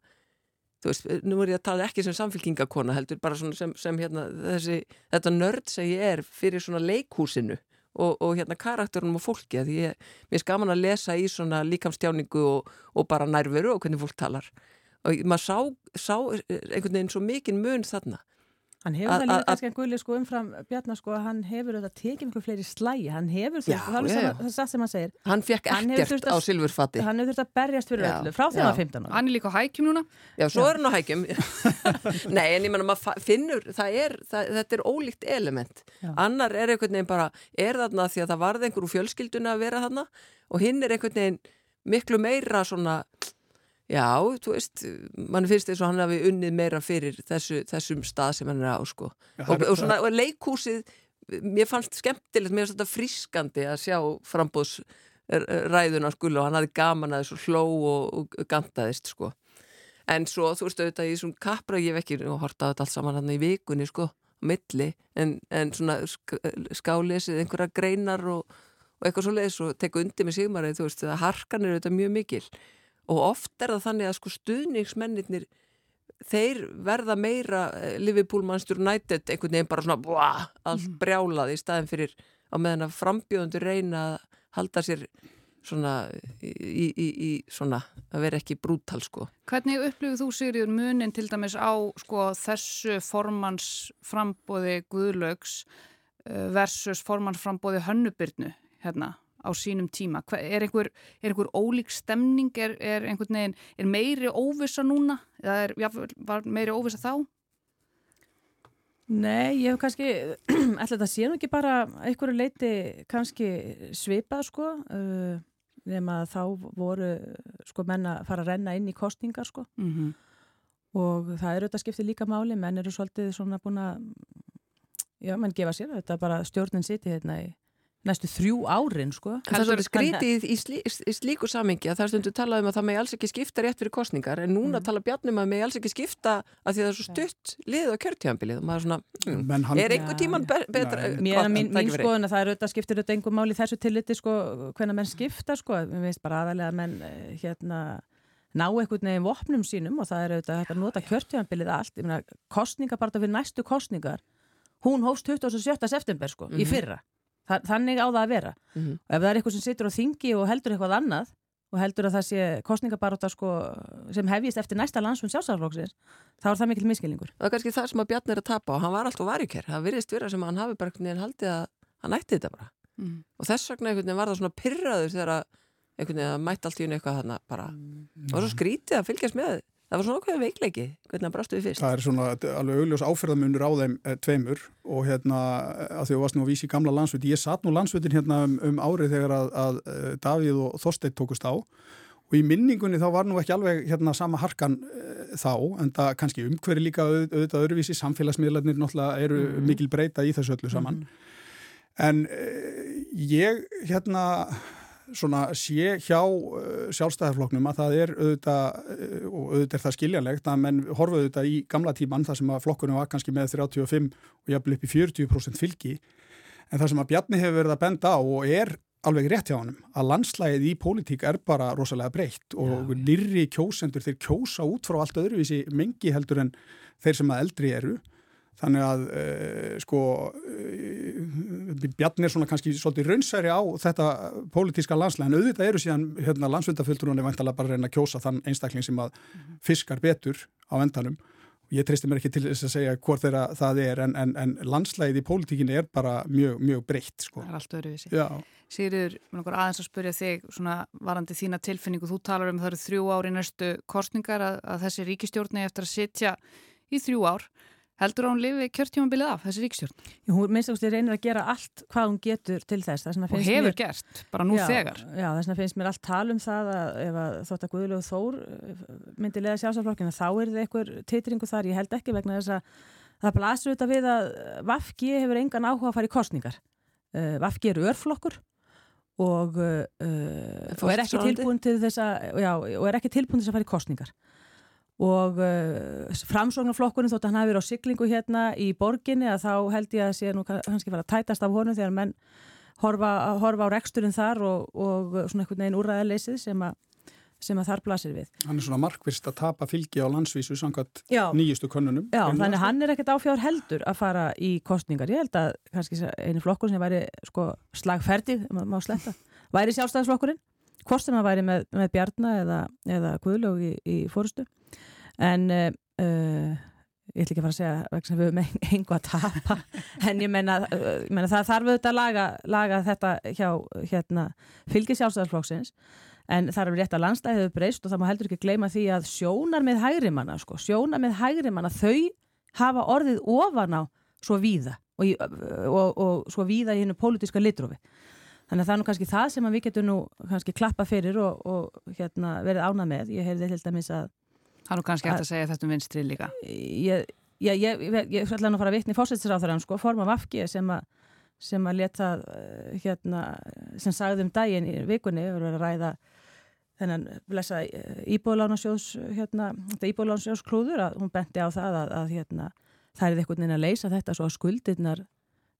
þú veist, nú er ég að tala ekki sem samfélkingakona heldur bara sem, sem hérna þessi, þetta nörd sem ég er fyrir svona leikhúsinu og, og hérna karakterunum og fólki að ég, mér er skaman að lesa í svona líkamstjáningu og, og bara nærveru og hvernig fólk talar. Og maður sá, sá einhvern veginn svo mikinn mun þarna Hann hefur það líka kannski að guðli sko umfram Bjarnar sko að hann hefur þetta tekið mjög fleiri slægi, hann hefur þetta, það er það sem hann segir. Hann fekk ekkert á silfurfatti. Hann hefur þurft að berjast fyrir öllu, frá því að hann var 15 ára. Hann er líka á hækjum núna. Já, svo Já. er hann á hækjum. [LAUGHS] Nei, en ég menna, maður finnur, það er, það, þetta er ólíkt element. Já. Annar er einhvern veginn bara, er þarna því að það varði einhverju fjölskylduna að vera þarna og hinn er einhvern veginn miklu meira svona Já, þú veist, mann finnst þess að hann hafi unnið meira fyrir þessu, þessum stað sem hann er á, sko. Já, og, og svona, og leikhúsið, mér fannst skemmtilegt, mér fannst þetta frískandi að sjá frambóðsræðuna, sko, og hann hafi gaman að þessu hló og, og gantaðist, sko. En svo, þú veist, auðvitað í svona kappra, ég hef ekki horta á þetta allt saman hann í vikunni, sko, milli, en, en svona sk skálesið einhverja greinar og, og eitthvað svo leiðis og teku undir með sigmarið, þú veist, það harkan er auðvitað mjög mikil og oft er það þannig að sko stuðningsmennir þeir verða meira eh, Liverpool Manchester United einhvern veginn bara svona búa, allt brjálað í staðin fyrir á meðan að frambjóðundur reyna að halda sér svona í, í, í, svona að vera ekki brútal sko. Hvernig upplifið þú Sigriður munin til dæmis á sko, þessu formansframbóði Guðlaugs uh, versus formansframbóði Hönnubyrnu hérna á sínum tíma? Hva, er, einhver, er einhver ólík stemning? Er, er, veginn, er meiri óvisa núna? Eða er, var meiri óvisa þá? Nei, ég hef kannski, [CLEARS THROAT] ætla þetta sé nú ekki bara einhverju leiti kannski svipað sko, uh, nema þá voru sko menn að fara að renna inn í kostningar sko Mm -hmm. og það eru þetta skiptið líka máli, menn eru svolítið svona búin að, já, menn gefa sér þetta bara stjórnin siti hérna í næstu þrjú árin sko. Það er svolítið skrítið í, slí, í slíku samingi að það er stundu talað um að það megi alls ekki skipta rétt fyrir kostningar en núna Mm. tala bjarnum að megi alls ekki skipta að því að það er svo stutt lið á kjörtjámbilið og maður er svona, mm, hann, er einhver tíman be betra Nei. Mér er mín, mín skoðun að það er auðvitað skiptir auðvitað einhver máli í þessu tilliti sko hvernig menn skipta sko mér finnst bara aðalega að menn eh, hérna ná einhvern veginn vopnum sínum og það er auðvitað að nota kjörtjöfambilið allt ég meina kostninga bara fyrir næstu kostningar hún hófst 27. september sko í Mhm. fyrra Þa, þannig á það að vera Mhm. og ef það er eitthvað sem situr á þingi og heldur eitthvað annað og heldur að það sé kostningabaróta sko sem hefjist eftir næsta landsfund sjálfsaflokksins þá er það mikil miskilningur Það er kannski það sem að Bjarni er að tapa og hann var alltaf varjukær. Það virðist vera sem að hann hafi bara einhvern veginn haldið að hann ætti þetta bara. Mm. Og þess vegna einhvern veginn var það svona pyrraður þegar að einhvern veginn að mætti allt í unni eitthvað þarna bara. Það var svo skrítið að fylgjast með. Það var svona okkur veikleiki, hvernig hann brastu við fyrst. það er svona alveg augljós áferðamunur á þeim e, tveimur og hérna að því að varst nú að vísi gamla landsveit ég satt nú landsveitin hérna um, um árið þegar að, að e, Davíð og Þorsteinn tókust á. Og í minningunni þá var nú ekki alveg hérna sama harkan e, þá en það kannski umhverju líka auð, auðvitað öðruvísi. Samfélagsmiðlarnir náttúrulega eru mikil breyta í þessu öllu saman. En e, ég hérna svona sé hjá uh, sjálfstæðarflokknum að það er auðvitað uh, og auðvitað er það skiljanlegt að menn horfa auðvitað í gamla tíman þar sem að flokkunum var kannski með 35 og jafnvel upp í 40% fylgi. En það sem að Bjarni hefur verið að benda á og er alveg rétt hjá honum að landslægið í pólitík er bara rosalega breytt og nýrri kjósendur þeir kjósa út frá allt öðruvísi mengi heldur en þeir sem að eldri eru þannig að uh, sko uh, Bjarni er svona kannski svolítið raunsæri á þetta pólitíska landslæg en auðvitað eru síðan hérna, landsvöndaföldrunni vantalega bara að reyna að kjósa þann einstakling sem að fiskar betur á endanum ég treysti mér ekki til þess að segja hvort þeirra það er en, en, en landslægið í pólitíkinni er bara mjög, mjög breytt sko. Það er allt mér langar aðeins að spyrja þig svona varandi þína tilfinningu. Þú talar um að það eru þrjú ár í næstu kostningar að, að þessi ríkistjórni eftir að sitja í þrjú ár. Heldur hún lifi kjörtjómabilið af þessi ríkistjórn? hún minnst að reynir að gera allt hvað hún getur til þess. Og hefur mér- gert, bara nú já, þegar. Já, þess vegna finnst mér allt tal um það að ef að þótt að Guðlöf Þór eh, myndi leða sjálfsaflokkina þá er það einhver titringu þar, ég held ekki vegna þess að það blasur auðvitað við að Vafki hefur engan áhuga að fara í kostningar uh, Vafki er örflokkur og, uh, og er ekki tilbúin til þess að já, og er ekki tilbúin til þess að fara í kostningar og uh, framsóknarflokkurinn þótt að hann hafi verið á siglingu hérna í borginni að þá held ég að sé nú kannski fara að tætast af honum þegar menn horfa, horfa á reksturinn þar og, og svona einhvern veginn úræðaleysið sem, sem að þar blasir við. hann er svona markvist að tapa fylgi á landsvísu samkvæmt nýjustu könnunum já þannig hann er ekkert áfjár heldur að fara í kostningar. Ég held að kannski einu flokkur sem væri sko slagferdig, má sletta, væri sjálfstæðisflokkurinn, hvort sem það væri með, með Bjarna eða, eða Guðlaug í, í fórustu. En uh, ég ætla ekki að fara að segja sem við höfum engu að tapa. [LAUGHS] En ég menna, ég menna það þarf auðvitað að laga, laga þetta hjá hérna, fylgi sjálfstæðisflokksins. En það er rétt að landstæðið hefur breyst og það má heldur ekki gleyma því að sjónar með hægrimanna sko, sjónar með hægrimanna þau hafa orðið ofan á svo víða og, og, og svo víða í hennu pólitíska litrófi. Þannig að það er nú kannski það sem við getum nú kannski klappa fyrir og, og hérna, verið ánað með. Ég heyrði til dæmis að... Það er nú kannski hægt að segja þetta um vinstri líka. Ég, ég, ég, ég ætla nú að fara að vitni fórsættisráþarann, sko, forma Vafki sem að sem að leta eh, hérna, sem sagði um daginn í vikunni, við verðum að ræða þennan blessa íbúðlánarsjós hérna, þetta íbúðlánarsjós klúður að hún benti á það að, að hérna, það er eitthvað neina að leysa þetta svo að skuldirnar,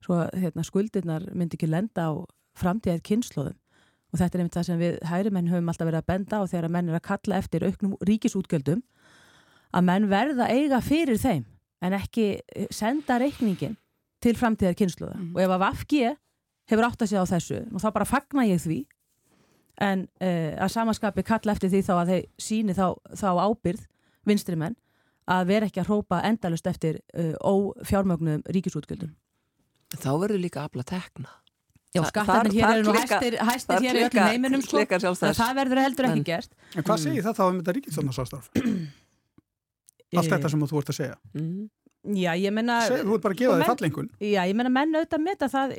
svo að, hérna, skuldirnar myndi ekki lenda á framtíðað kynnslóðum og þetta er einmitt það sem við hægrimenn höfum alltaf verið að benda á þegar að menn er að kalla eftir auknum ríkisútgjöldum að menn verða eiga fyrir þeim en ekki eh, senda reikningin til framtíðar kynsluða mm. og ef að Vafgi hefur átt að segja á þessu og þá bara fagna ég því. En uh, að samanskapi kalla eftir því þá að þeir síni þá, þá ábyrð vinstri menn að vera ekki að hrópa endalust eftir uh, ófjármögnum ríkisútgjöldum. Þá verður líka afla tekna Já, skattarnir hér eru nú hæstir, hæstir hér í öllum heiminum sko, það verður heldur ekki gert En hvað segir það þá um þetta ríkisónarsástarf? [CLEARS THROAT] Allt þetta sem þú ert að segja mm. Já, ég menna... Þú ert bara að gefa þig fallengun. Já, ég menna menn auðvitað meta það,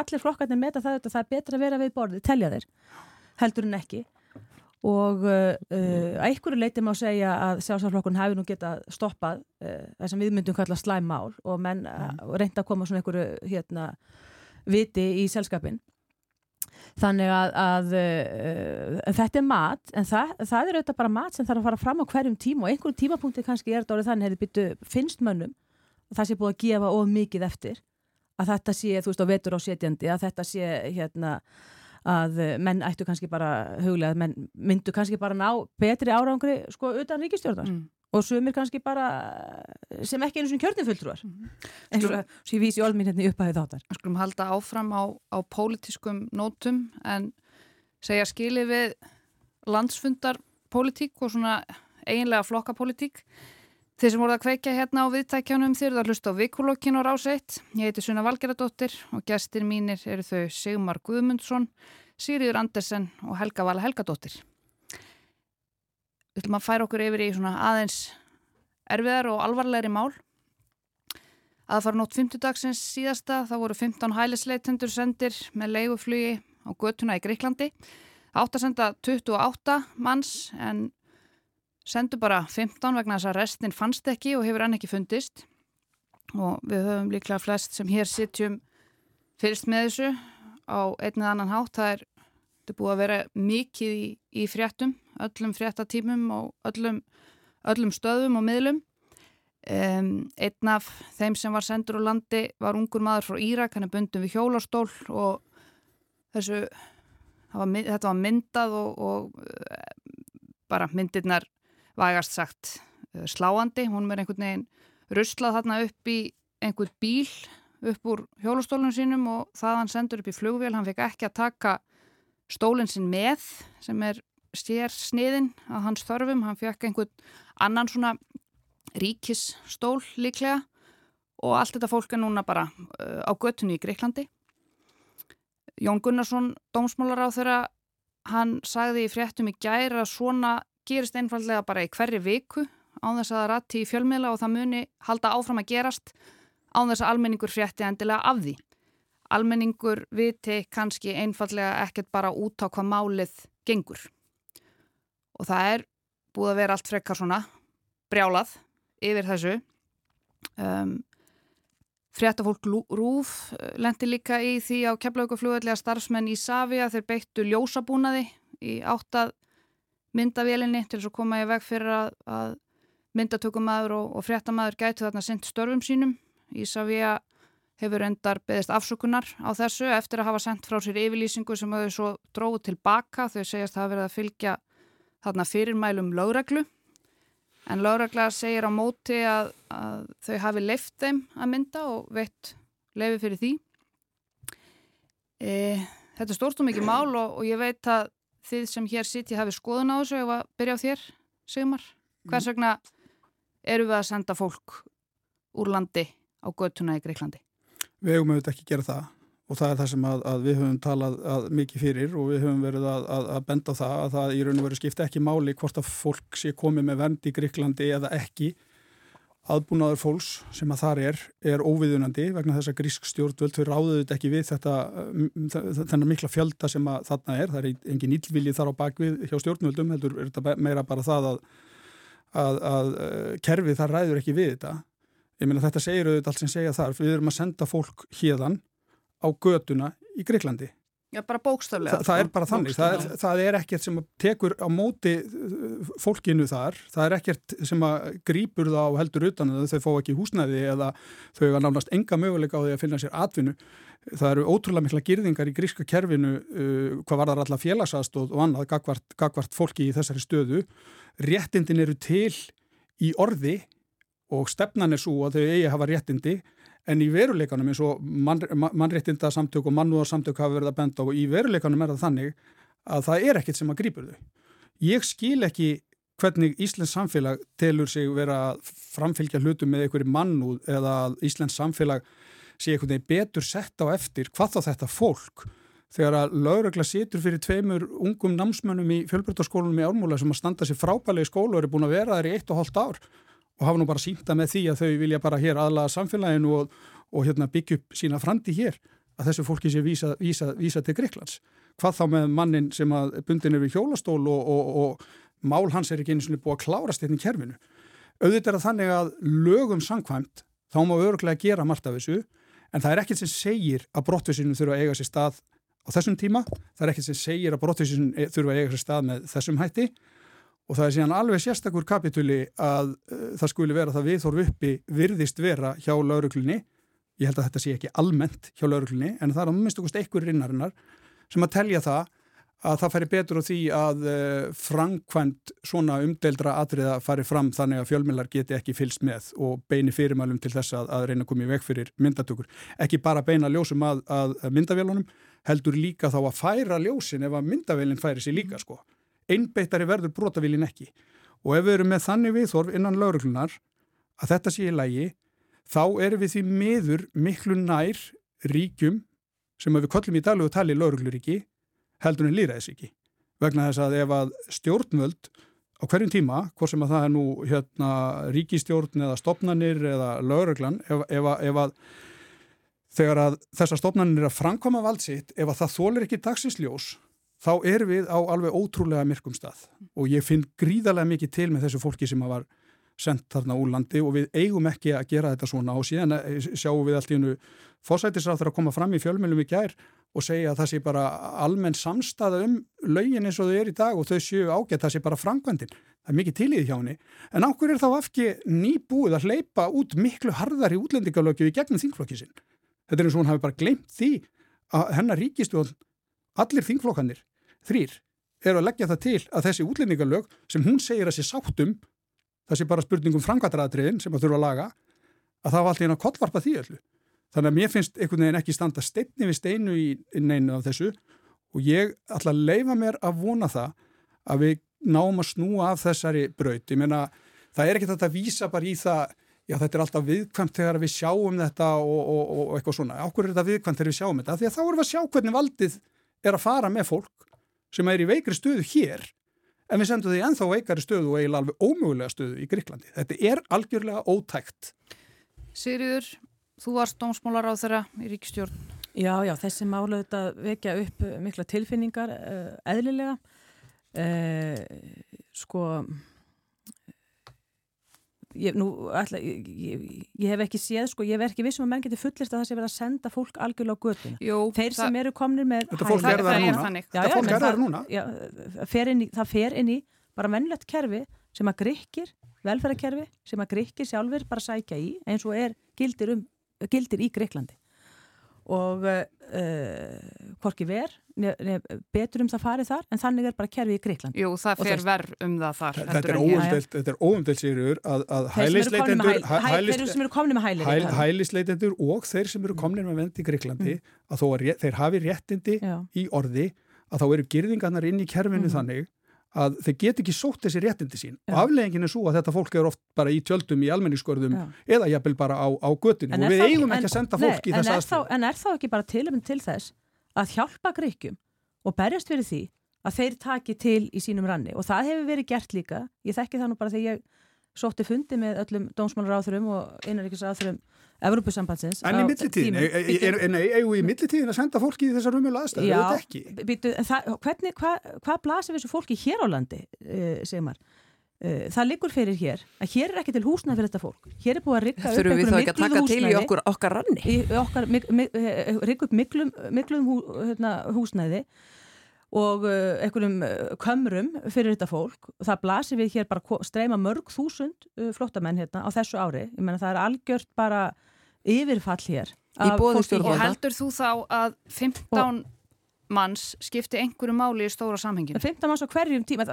allir flokkarnir meta það auðvitað, það er betra að vera við borðið, telja þeir, heldur en ekki. Og uh, uh, að ykkur leiti má segja að sjálfsaflokkun hafi nú getað stoppað uh, það sem við myndum kalla slæmmál og menn mm. reynda að koma svona ykkur hérna, viti í selskapin. Þannig að, að uh, þetta er mat, en það, það er auðvitað bara mat sem þarf að fara fram á hverjum tíma og einhverjum tímapunkti kannski er þetta orðið þannig að byttu, finnst mönnum að það sé búið að gefa of mikið eftir að þetta sé, þú veist, á vetur á setjandi að þetta sé, hérna að menn ættu kannski bara huglega, menn myndu kannski bara ná betri árangri, sko, utan ríkistjórnar mm og sumir kannski bara sem ekki einu svona kjörniföldruar mm -hmm. eins og ég vísi orðminn hérna upp að þið þáttar Skulum halda áfram á, á pólitískum nótum en segja skili við landsfundarpólitík og svona eiginlega flokkapólitík Þeir sem voruð að kveikja hérna á viðtækjanum þeir eru að hlusta á vikulokkin og ráseitt. Ég heiti Sunna Valgeradóttir og gestir mínir eru þau Sigmar Guðmundsson, Sýriður Andersen og Helga Vala Helgadóttir við ætlum að færa okkur yfir í svona aðeins erfiðar og alvarlegri mál. Að fara nótt 50 dagsins síðasta þá voru 15 hælisleitendur sendir með leiguflugi á götuna í Greiklandi átt að senda 28 manns en sendu bara 15 vegna þess að restin fannst ekki og hefur enn ekki fundist. Og við höfum líklega flest sem hér sittjum fyrst með þessu á einn eða annan hátt. Það er, er búið að vera mikið í, í fréttum öllum fréttatímum og öllum, öllum stöðum og miðlum. Um, einn af þeim sem var sendur á landi var ungur maður frá Írak, hann er bundin við hjólastól og þessu, var, þetta var myndað og, og uh, bara myndirnar vægast sagt uh, sláandi. Hún er einhvern veginn ruslað þarna upp í einhvern bíl upp úr hjólastólunum sínum og það hann sendur upp í flugvél, hann fekk ekki að taka stólinn sinn með sem er sér sniðin að hans þörfum, hann fekk einhvern annan svona ríkisstól líklega og allt þetta fólk er núna bara uh, á göttunni í Greiklandi. Jón Gunnarsson, dómsmálar á þeirra, hann sagði í fréttum í gæra að svona gerist einfallega bara í hverju viku án þess að það ratti í fjölmiðla og það muni halda áfram að gerast án þess að almenningur frétti endilega af því. Almenningur viti kannski einfallega ekkert bara út á hvað málið gengur og það er búið að vera allt frekkar svona brjálað yfir þessu. Um, fréttafólk Rúf uh, lendi líka í því á keflauguflugvelli að starfsmenn í Savia þeir beittu ljósabúnaði í áttað myndavélinni til þess að koma í veg fyrir að, að myndatökumæður og, og fréttamaður gætu þarna sendt störfum sínum. Í Savia hefur endar beðist afsökunar á þessu eftir að hafa sendt frá sér yfirlýsingu sem þau svo dróðu tilbaka þau segjast að hafa verið að fylgja þarna fyrirmælum lögreglu. En lögregla segir á móti að, að þau hafi leift þeim að mynda og veitt leifi fyrir því. E, Þetta er stórt og mikið mál og, og ég veit að þið sem hér sitt ég hafi skoðun á þessu ef að byrja á þér, Sigmar. Hvers vegna eru við að senda fólk úr landi á göttuna í Greiklandi? Við hefum auðvitað ekki gera það og það er það sem að, að við höfum talað mikið fyrir og við höfum verið að, að benda á það að það í raun og veru skipta ekki máli hvort að fólk sé komið með vend í Gríklandi eða ekki. Aðbúnaður fólks sem að þar er, er óviðunandi vegna þess að grísk stjórnvöld þau ráðuðu ekki við þetta, þennan mikla fjölda sem að þarna er, það er engin íllvilji þar á bakvið hjá stjórnvöldum, heldur er þetta meira bara það að, að, að kerfið þar ræður ekki við þetta. Ég meina þetta segir auðvitað allt sem segja þar, við erum að senda fólk hérðan á göduna í Greiklandi Já, bara bókstaflega. Þa, það er bara þannig. Það er, það er ekkert sem tekur á móti uh, fólkinu þar. Það er ekkert sem að grýpur það á heldur utan að þau fá ekki húsnæði eða þau hafa nánast enga möguleika á því að finna sér atvinnu. Það eru ótrúlega mikla girðingar í gríska kerfinu uh, hvað var það allar félagsastóð og annað gagvart, gagvart fólki í þessari stöðu. Réttindin eru til í orði og stefnan er svo að þau eigi að hafa réttindi en í veruleikanum eins og mann, mannréttinda samtök og mannúðar samtök hafa verið að benda og í veruleikanum er það þannig að það er ekkert sem að grýpur þau. Ég skil ekki hvernig Íslands samfélag telur sig vera að framfylgja hlutum með einhverju mannúð eða að Íslands samfélag sé einhvern veginn betur sett á eftir hvað þá þetta fólk þegar að laurögla situr fyrir tveimur ungum námsmönnum í fjölbjörnarskólunum í Ármúla sem að standa sér frábælegi skólu og eru búin að vera þær í eitt og hóllt ár og hafa nú bara sínta með því að þau vilja bara hér aðlaga samfélaginu og, og hérna, byggja upp sína frandi hér að þessu fólki sé vísa, vísa, vísa til Greiklands. Hvað þá með mannin sem að bundin er við hjólastól og, og, og mál hans er ekki eins og búið að klárast hérna í kerfinu. Auðvitað er þannig að lögum sangkvæmt þá má öruglega gera margt af þessu en það er ekkert sem segir að brottvísinu þurfa að eiga sér stað á þessum tíma. Það er ekkert sem segir að brottvísinu þurfa að eiga sér stað með þessum hætti og það er síðan alveg sérstakur kapituli að uh, það skuli vera það viðþorf uppi virðist vera hjá lauruglunni ég held að þetta sé ekki almennt hjá lauruglunni en það er að minnst okkurst einhver rinnarinnar sem að telja það að það færi betur á því að uh, framkvæmt svona umdeildra atriða fari fram þannig að fjölmjölar geti ekki fylst með og beini fyrirmælum til þess að, að reyna að koma í veg fyrir myndatökur. Ekki bara beina ljósum að, að myndavélunum heldur líka þá að færa ljósin ef að myndavélinn færi sér líka sko einbeittari verður brotavílin ekki. Og ef við erum með þannig viðþorf innan lauruglunar að þetta sé í lægi þá erum við því miður miklu nær ríkjum sem við kollum í daglegu tali laurugluríki heldur en líraðisíki vegna þess að ef að stjórnvöld á hverjum tíma, hvort sem að það er nú hérna, ríkistjórn eða stopnanir eða lauruglan ef, ef, ef að þegar að þessar stopnanir er að framkoma valdsitt ef að það þólir ekki dagsinsljós þá erum við á alveg ótrúlega myrkum stað. Og ég finn gríðarlega mikið til með þessu fólki sem var sendt þarna úr landi og við eigum ekki að gera þetta svona og síðan. Eh, sjáum við allt í hennu fósætisráþur að koma fram í fjölmjölum í gær og segja að það sé bara almenn samstaða um lögin eins og þau er í dag og þau séu ágætt, það sé bara frangvandin það er mikið tilíð hjá henni. En áhver er þá afki nýbúið að hleypa út miklu harðar í útlendingalögju í gegnum þingflokki sinn? Þetta er eins og hún hafi bara glemt því að hennar ríkistjón allir þingflokkanir þrýr eru að leggja það til að þessi útlendingalög sem hún segir að sé sáttum sé bara spurningum framkvæmtaratriðin sem að þurfa að laga að það var alltaf einn að kollvarpa því öllu. Þannig að mér finnst einhvern veginn ekki standa steinni við steinu í neinu af þessu og ég ætla að leifa mér að vona það að við náum að snúa af þessari braut. Ég meina það er ekki þetta að vísa bara í það já þetta er alltaf viðkvæmt þegar við sjáum þetta og, og, og eitthvað svona. Áhverju er þetta viðkvæmt þegar við sjáum þetta? Því að þá erum við að sjá hvernig valdið er að fara með fólk sem er í veikri stöðu hér en við sendum því enþá veikari stöðu og eiginlega alveg ómögulega stöðu í Gríklandi. Þetta er algjörlega ótækt. Sigriður, þú varst dómsmólar á þeirra í ríkstjórn. Já, já, þessi málu þetta vekja upp mikla tilfinningar uh, eðlilega. Uh, sko Ég, nú, ætla, ég, ég, ég hef ekki séð sko, ég hef ekki vissum að menn getur fullist að það sé verið að senda fólk algjörlega á götuna. Jú, þeir sem eru komnir með Þetta fólk er það núna, já, já, fólk er það núna. Já, fer í, það fer inn í bara vennlegt kerfi sem að gríkir velferðarkerfi sem að gríkir sjálfur bara sækja í eins og er gildir, um, gildir í Gríklandi og uh, hvorki ver betur um það farið þar en þannig er bara kerfið í Greikland Jú, það fer verð um það þar Þetta er óumdelt sýrjur að, að hælisleitendur Þeir sem eru komnið með hæli hæl, Hælisleitendur og þeir sem eru komnið með vend í Greiklandi mm. að þó að þeir hafi réttindi Já. í orði að þá eru girðingarnar inn í kerfinu mm. þannig að þeir get ekki sótt þessi réttindi sín. Já. og afleggingin er svo að þetta fólk er oft bara í tjöldum í almenningskörðum eða jafnvel bara á, á göttinu og við eigum ekki að senda fólk í þessa aðstöðu. En er þá ekki bara tiluminn til þess að hjálpa greikkjum og berjast fyrir því að þeir taki til í sínum ranni? Og það hefur verið gert líka, ég þekki það nú bara þegar ég sótti fundi með öllum dómsmálaráþurum og innanríkisáþurum Evrópusambandsins En í millitíðin, nei, eigum við í millitíðin að senda fólki í þessar umjölu aðstæðu, Já, þetta ekki býtu, það, hvernig, hvað hva blasir þessu fólki hér á landi, uh, Sigmar? Uh, það liggur fyrir hér að hér er ekki til húsnað fyrir þetta fólk. Hér er búið að rigga upp Þurfum við þá einhverjum ekki að miklum taka til í húsnæði. okkur okkar ranni? Í okkar, mig, mig, eh, rigga upp miklum, miklum hú, hérna, húsnæði og uh, einhverjum uh, kömrum fyrir þetta fólk. Það blasir við hér bara streyma mörg þúsund uh, flottamenn hérna á þessu ári. Ég menna það er algjört bara yfirfall hér. Í af boði fólki stjórnvalda. Og heldur þú þá að 15 manns skipti einhverju máli í stóra samhenginu? 15 manns á hverjum tíma,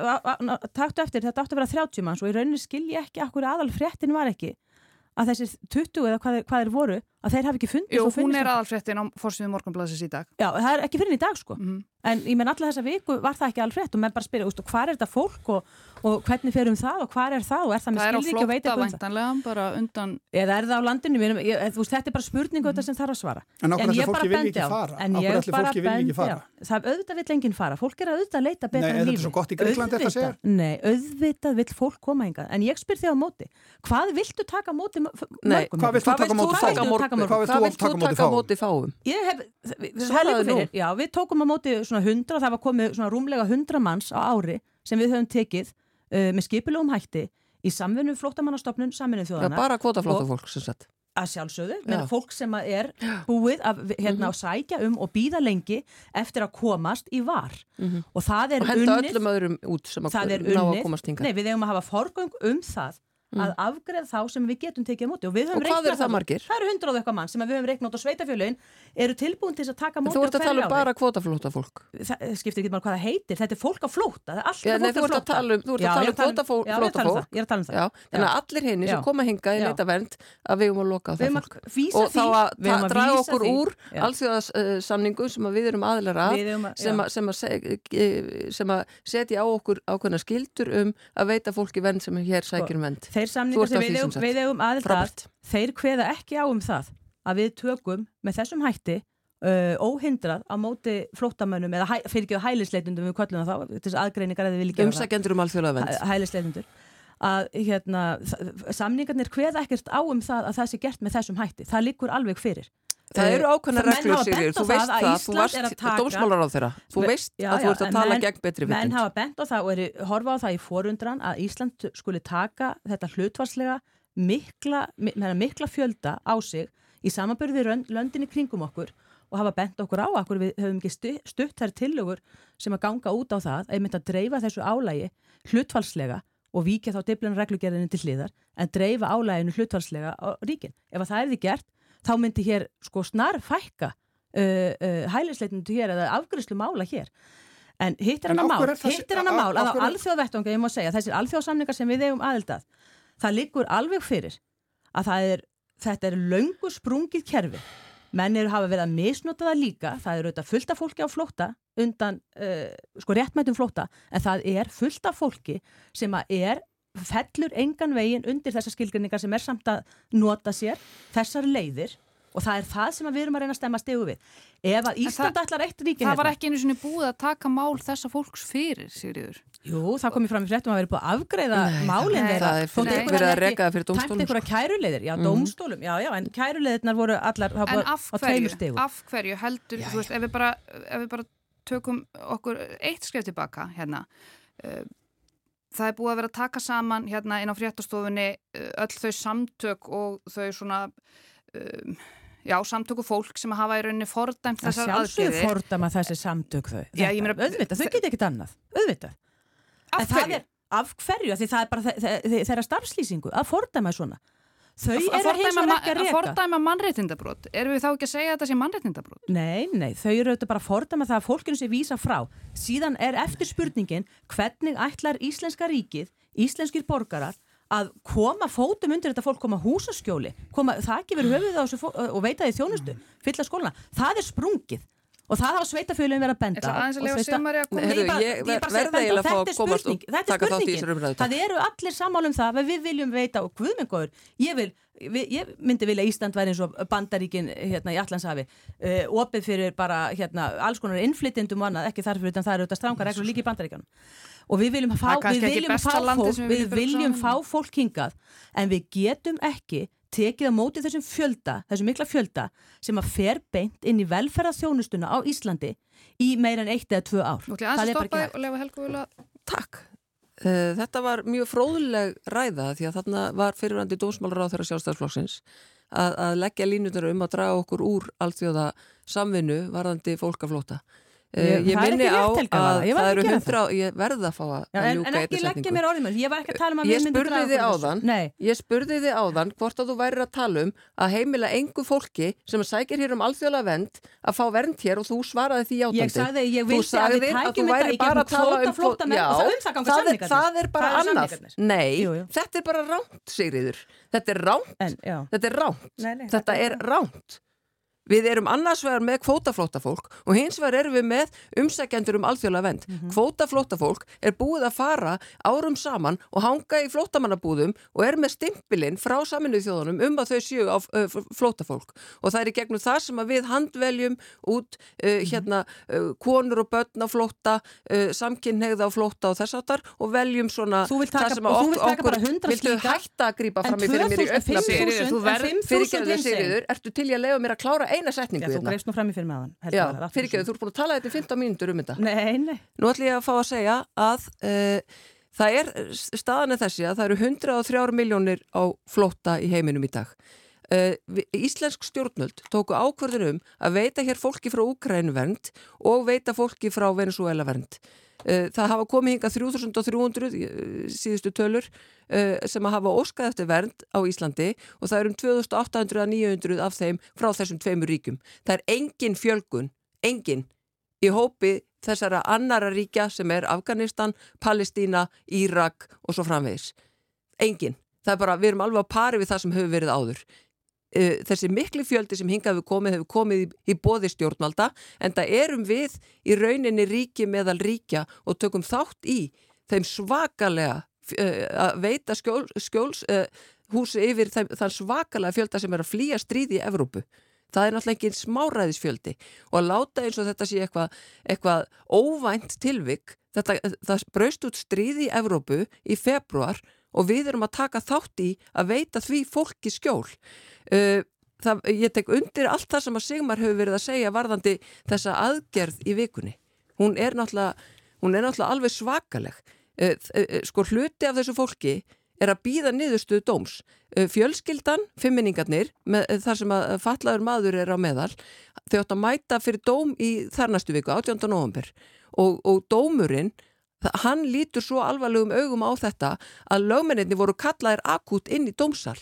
taktu eftir, þetta átti að vera 30 manns og í rauninni skilji ekki akkur aðal fréttin var ekki að þessir 20 eða hvað, hvað þeir voru, að þeir hafi ekki fundist Jú, hún er aðalfréttin á fórsvíðu morgunblæðsins í dag. Já, það er ekki fyrir í dag sko. Mhm. en ég menn alla þessa viku var það ekki alveg frétt og menn bara spyrja, úst, hvað er þetta fólk og, og hvernig fer um það og hvað er það? Og er það með er skilríki og veit eitthvað um það væntanlega, bara undan... eða er það á landinu, ég, þú veist, þetta er bara spurningu þetta sem þarf að svara. En okkur ég allir bara fólki bendi ekki fara? en Okkur ég allir bara fara? á- það auðvitað vill enginn fara, fólk er auðvitað að leita betra er lífi? Auðvitað- nei, taka móti hvað vilt þú taka á móti Hvað vilt þú taka móti fáum? hef, liggur fyrir, já, við tókum á móti svona 100 og það var komið svona rúmlega 100 manns á ári sem við höfum tekið uh, með skipilugum hætti í samvinnu flóttamannastofnun saminuð Já, þjóðana bara kvotaflóta fólk sem sagt. að sjálfsögðu, Já. menn fólk sem er búið að hérna, að sækja um og býða lengi eftir að komast í var og það er Og henda unnið öllum öðrum út sem að ná að unnið, komast hinga. nei við eigum að hafa forgöng um það að afgreð þá sem við getum tekið á móti. Og Og hvað reiknað eru það margir? Það eru hundrað eitthvað mann sem við höfum reiknað út og sveitafjölun eru tilbúin til að taka á móti Þú á ert að tala um bara kvotaflóta fólk. það skiptir ekki mal hvað það heitir, þetta er fólk á flóta það er Já, nei, fólk á flóta tala um- þú ert að Já, um að tala kvótafó- Já, ég að tala um að tala um það. Já, þannig að allir hinni sem koma hinga í leita vernd að við höfum að loka á það fólk. Og þá að draga okkur úr Já. alþjóðasamningum sem við erum aðilar að að- sem að, setja á okkur ákveðna skildur um að veita fólki vernd sem hér sækir um vernd. Þeir samningar sem við sagt. við eigum aðild að þeir kveða ekki á um það að við tökum með þessum hætti uh, óhindrað á móti flóttamönnum eða hæ, fyrir ekki hælisleitundum við köllum það þá, þess aðgreiningar að gera það. Umsækjendur um hæ- hælisleitundur að hérna, samningarnir kveða ekkert á um það að það sé gert með þessum hætti. Það liggur alveg fyrir Það eru ákveðna menn reglur, á þú veist að það, þú varst dómsmálar á þeirra, þú veist Já, að þú ert að tala menn- gegn betri menn vitund. hafa bent á það og eru horfa á það í forundran að Ísland skuli taka þetta hlutvarslega mikla, mikla fjölda á sig í samanbyrði löndin í kringum okkur og hafa bent okkur á okkur við höfum ekki stu, stutt þær tillögur sem að ganga út á það að ég myndi að dreifa þessu álægi hlutfalslega og víkja þá diblan reglugerðinu til hliðar en dreifa álæginu hlutfalslega á ríkin. Ef að það er því gert þá myndi hér sko snar fækka uh, uh, hælisleitundu hér eða afgriðslu mála hér En hitt er hann að mál, hitt er hann að mál að á alþjóðvettunga, ég má segja, þessir alþjóðsamningar sem við eigum aðildað, það liggur alveg fyrir að það er, þetta er löngu sprungið kerfi. Menn eru hafa verið að misnota það líka, það eru auðvitað fullt af fólki á flótta undan, uh, sko réttmættum flótta, en það er fullt af fólki sem að er fellur engan veginn undir þessar skilgrinningar sem er samt að nota sér þessar leiðir og það er það sem við erum að reyna að stemma stegu við. Ef að Ísland ætlar eitt ríki Það var hérna- ekki einu sinni búið að taka mál þessa fólks fyrir, Sigriður. Jú, það komið fram í fréttum að vera búið að afgreiða Nei, málinn þeirra. það er verið að reka það fyrir dómstólum, Tæmt einhverja kæruleiðir, já, Mhm. dómstólum, já, já, en kæruleiðirnar voru allar En af hverju, af hverju heldur, þú veist, ef við bara, ef við bara tökum okkur eitt skrif tilbaka hérna, uh, það er búið að vera að taka saman hérna inn á fréttastofunni uh, öll þau samtök og þau svona, uh, já, samtöku fólk sem hafa í rauninni fordæmt Það þessar sjálfsögðu aðgerðir. fordama þessi samtök þau. Já, ég meina- auðvitað, þau geta ekkert annað, auðvitað. Af það hverju? er, af hverju, af því það er bara þe- þe- þeirra starfslýsingu að fordæma svona. Þau Að eru hins vegar ekki að að reka. fordæma mannréttindabrót. Erum við þá ekki að segja að þetta sé mannréttindabrót? Nei, nei, þau eru auðvitað bara að fordæma það að fólkinu sé vísa frá. Síðan er eftir spurningin hvernig ætlar Íslenska ríkið, íslenskir borgarar, að koma fótum undir þetta fólk, koma húsaskjóli, koma þakki verið höfuð á þessu og veita því þjónustu, fylla skólana. Það er sprungið. Og það hafa sveitafjölum verið að benda Ég ætla aðeins að sveita- Sigmari að koma. Nei, bara- ég ég bara að benda þetta er spurning, þetta er spurningin. Það eru allir sammála um það að við viljum veita og guðmengur, ég vil ég myndi vilja Ísland væri eins og bandaríkin hérna í Allandshafi uh, opið fyrir bara hérna alls konar innflytjendum og annað, ekki þarfur utan það eru þetta stranga reglur líka í bandaríkanum og við viljum fá, Það er við viljum fá fólk við viljum fá fólk hingað en við getum ekki tekið á móti þessum fjölda, þessum mikla fjölda sem að fer beint inn í velferðarþjónustuna á Íslandi í meira en eitt eða tvö ár. Nú ætlum ég að bara stoppa ekki þig og lefa Helgu vilja Takk. Uh, þetta var mjög fróðuleg ræða því að þarna var fyrirvændi dómsmálar á þeirra sjálfstæðsflokksins að, að leggja línunar um að draga okkur úr allþjóða samvinnu varðandi fólkaflóta. Uh, Ég- ég minni á að var það eru að hundra, ég verð að fá að, Já, að en, ljúka leggja setningu. ég var ekki að tala um að Ég spurði þessu. áðan. Ég spurði þið áðan hvort að þú værir að tala um að heimila engu fólki sem sækir hér um alþjóðlega vend að fá vernd hér og þú svaraði því játandi. ég sagði, ég Þú vildi að að þú væri bara að tala um Já, og það er, bara annað. Nei, þetta er bara ránt, Sigriður. Þetta er ránt. Þetta er ránt. Við erum annars vegar með kvótaflóttafólk og hins vegar erum við með umsækjendur um alþjóðlega vend. Mm Mhm. Kvótaflóttafólk er búið að fara árum saman og hanga í flóttamannabúðum og er með stimpilinn frá saminuð þjóðunum um að þau séu á flóttafólk. Og það er í gegnum það sem við handveljum út uh, hérna uh, konur og börn á flótta, uh, samkynneigða á flótta og þess áttar og veljum svona það sem og að þú vilt taka bara 100 viltu hætta að grípa En fram í fyrir mér í 2000, öfna 5000, þú en verð- 5000 Eina setningu Já, þú hérna? greifst nú fram í fyrir með hann. Já, fyrirgeðu, þú ert búin að tala þetta í 15 mínútur um þetta. Nei, nei. Nú ætlum ég að fá að segja að uh, það er, staðan er þessi að það eru 103 miljónir á flótta í heiminum í dag. Uh, Íslensk stjórnöld tóku ákvörðun um að veita hér fólki frá Úkrænu vernd og veita fólki frá Venezuela vernd. Uh, það hafa komið hinga 3300 uh, síðustu tölur sem að hafa óskað eftir vernd á Íslandi og það eru um 2800 að 900 af þeim frá þessum tveimur ríkjum. Það er engin fjölgun, engin í hópi þessara annara ríkja sem er Afganistan, Palestína, Írak og svo framvegis. Engin. Það er bara, við erum alveg á pari við það sem hefur verið áður. Uh, Þessi mikli fjöldi sem hingað hefur komið hefur komið í, í bóði stjórnvalda en það erum við í rauninni ríki meðal ríkja og tökum þátt í þeim svakalega uh, að veita skjól, skjóls uh, húsi yfir þeim, þann svakalega fjölda sem er að flýja stríði í Evrópu. Það er náttúrulega ekki smáræðisfjöldi og að láta eins og þetta sé eitthvað eitthvað óvænt tilvik þetta, það braust út stríði í Evrópu í februar og við erum að taka þátt í að veita því fólki skjól uh, það, ég tek undir allt það sem að Sigmar hefur verið að segja varðandi þessa aðgerð í vikunni hún er náttúrulega, hún er náttúrulega alveg svakaleg uh, uh, sko hluti af þessu fólki er að býða niðurstuðu dóms. Fjölskyldan, fimminningarnir, þar sem að fallaður maður er á meðal, þau átt að mæta fyrir dóm í þar næstu viku, 18. november og, og dómurinn, hann lítur svo alvarlegum augum á þetta að lögmenninni voru kallaðir akút inn í dómsal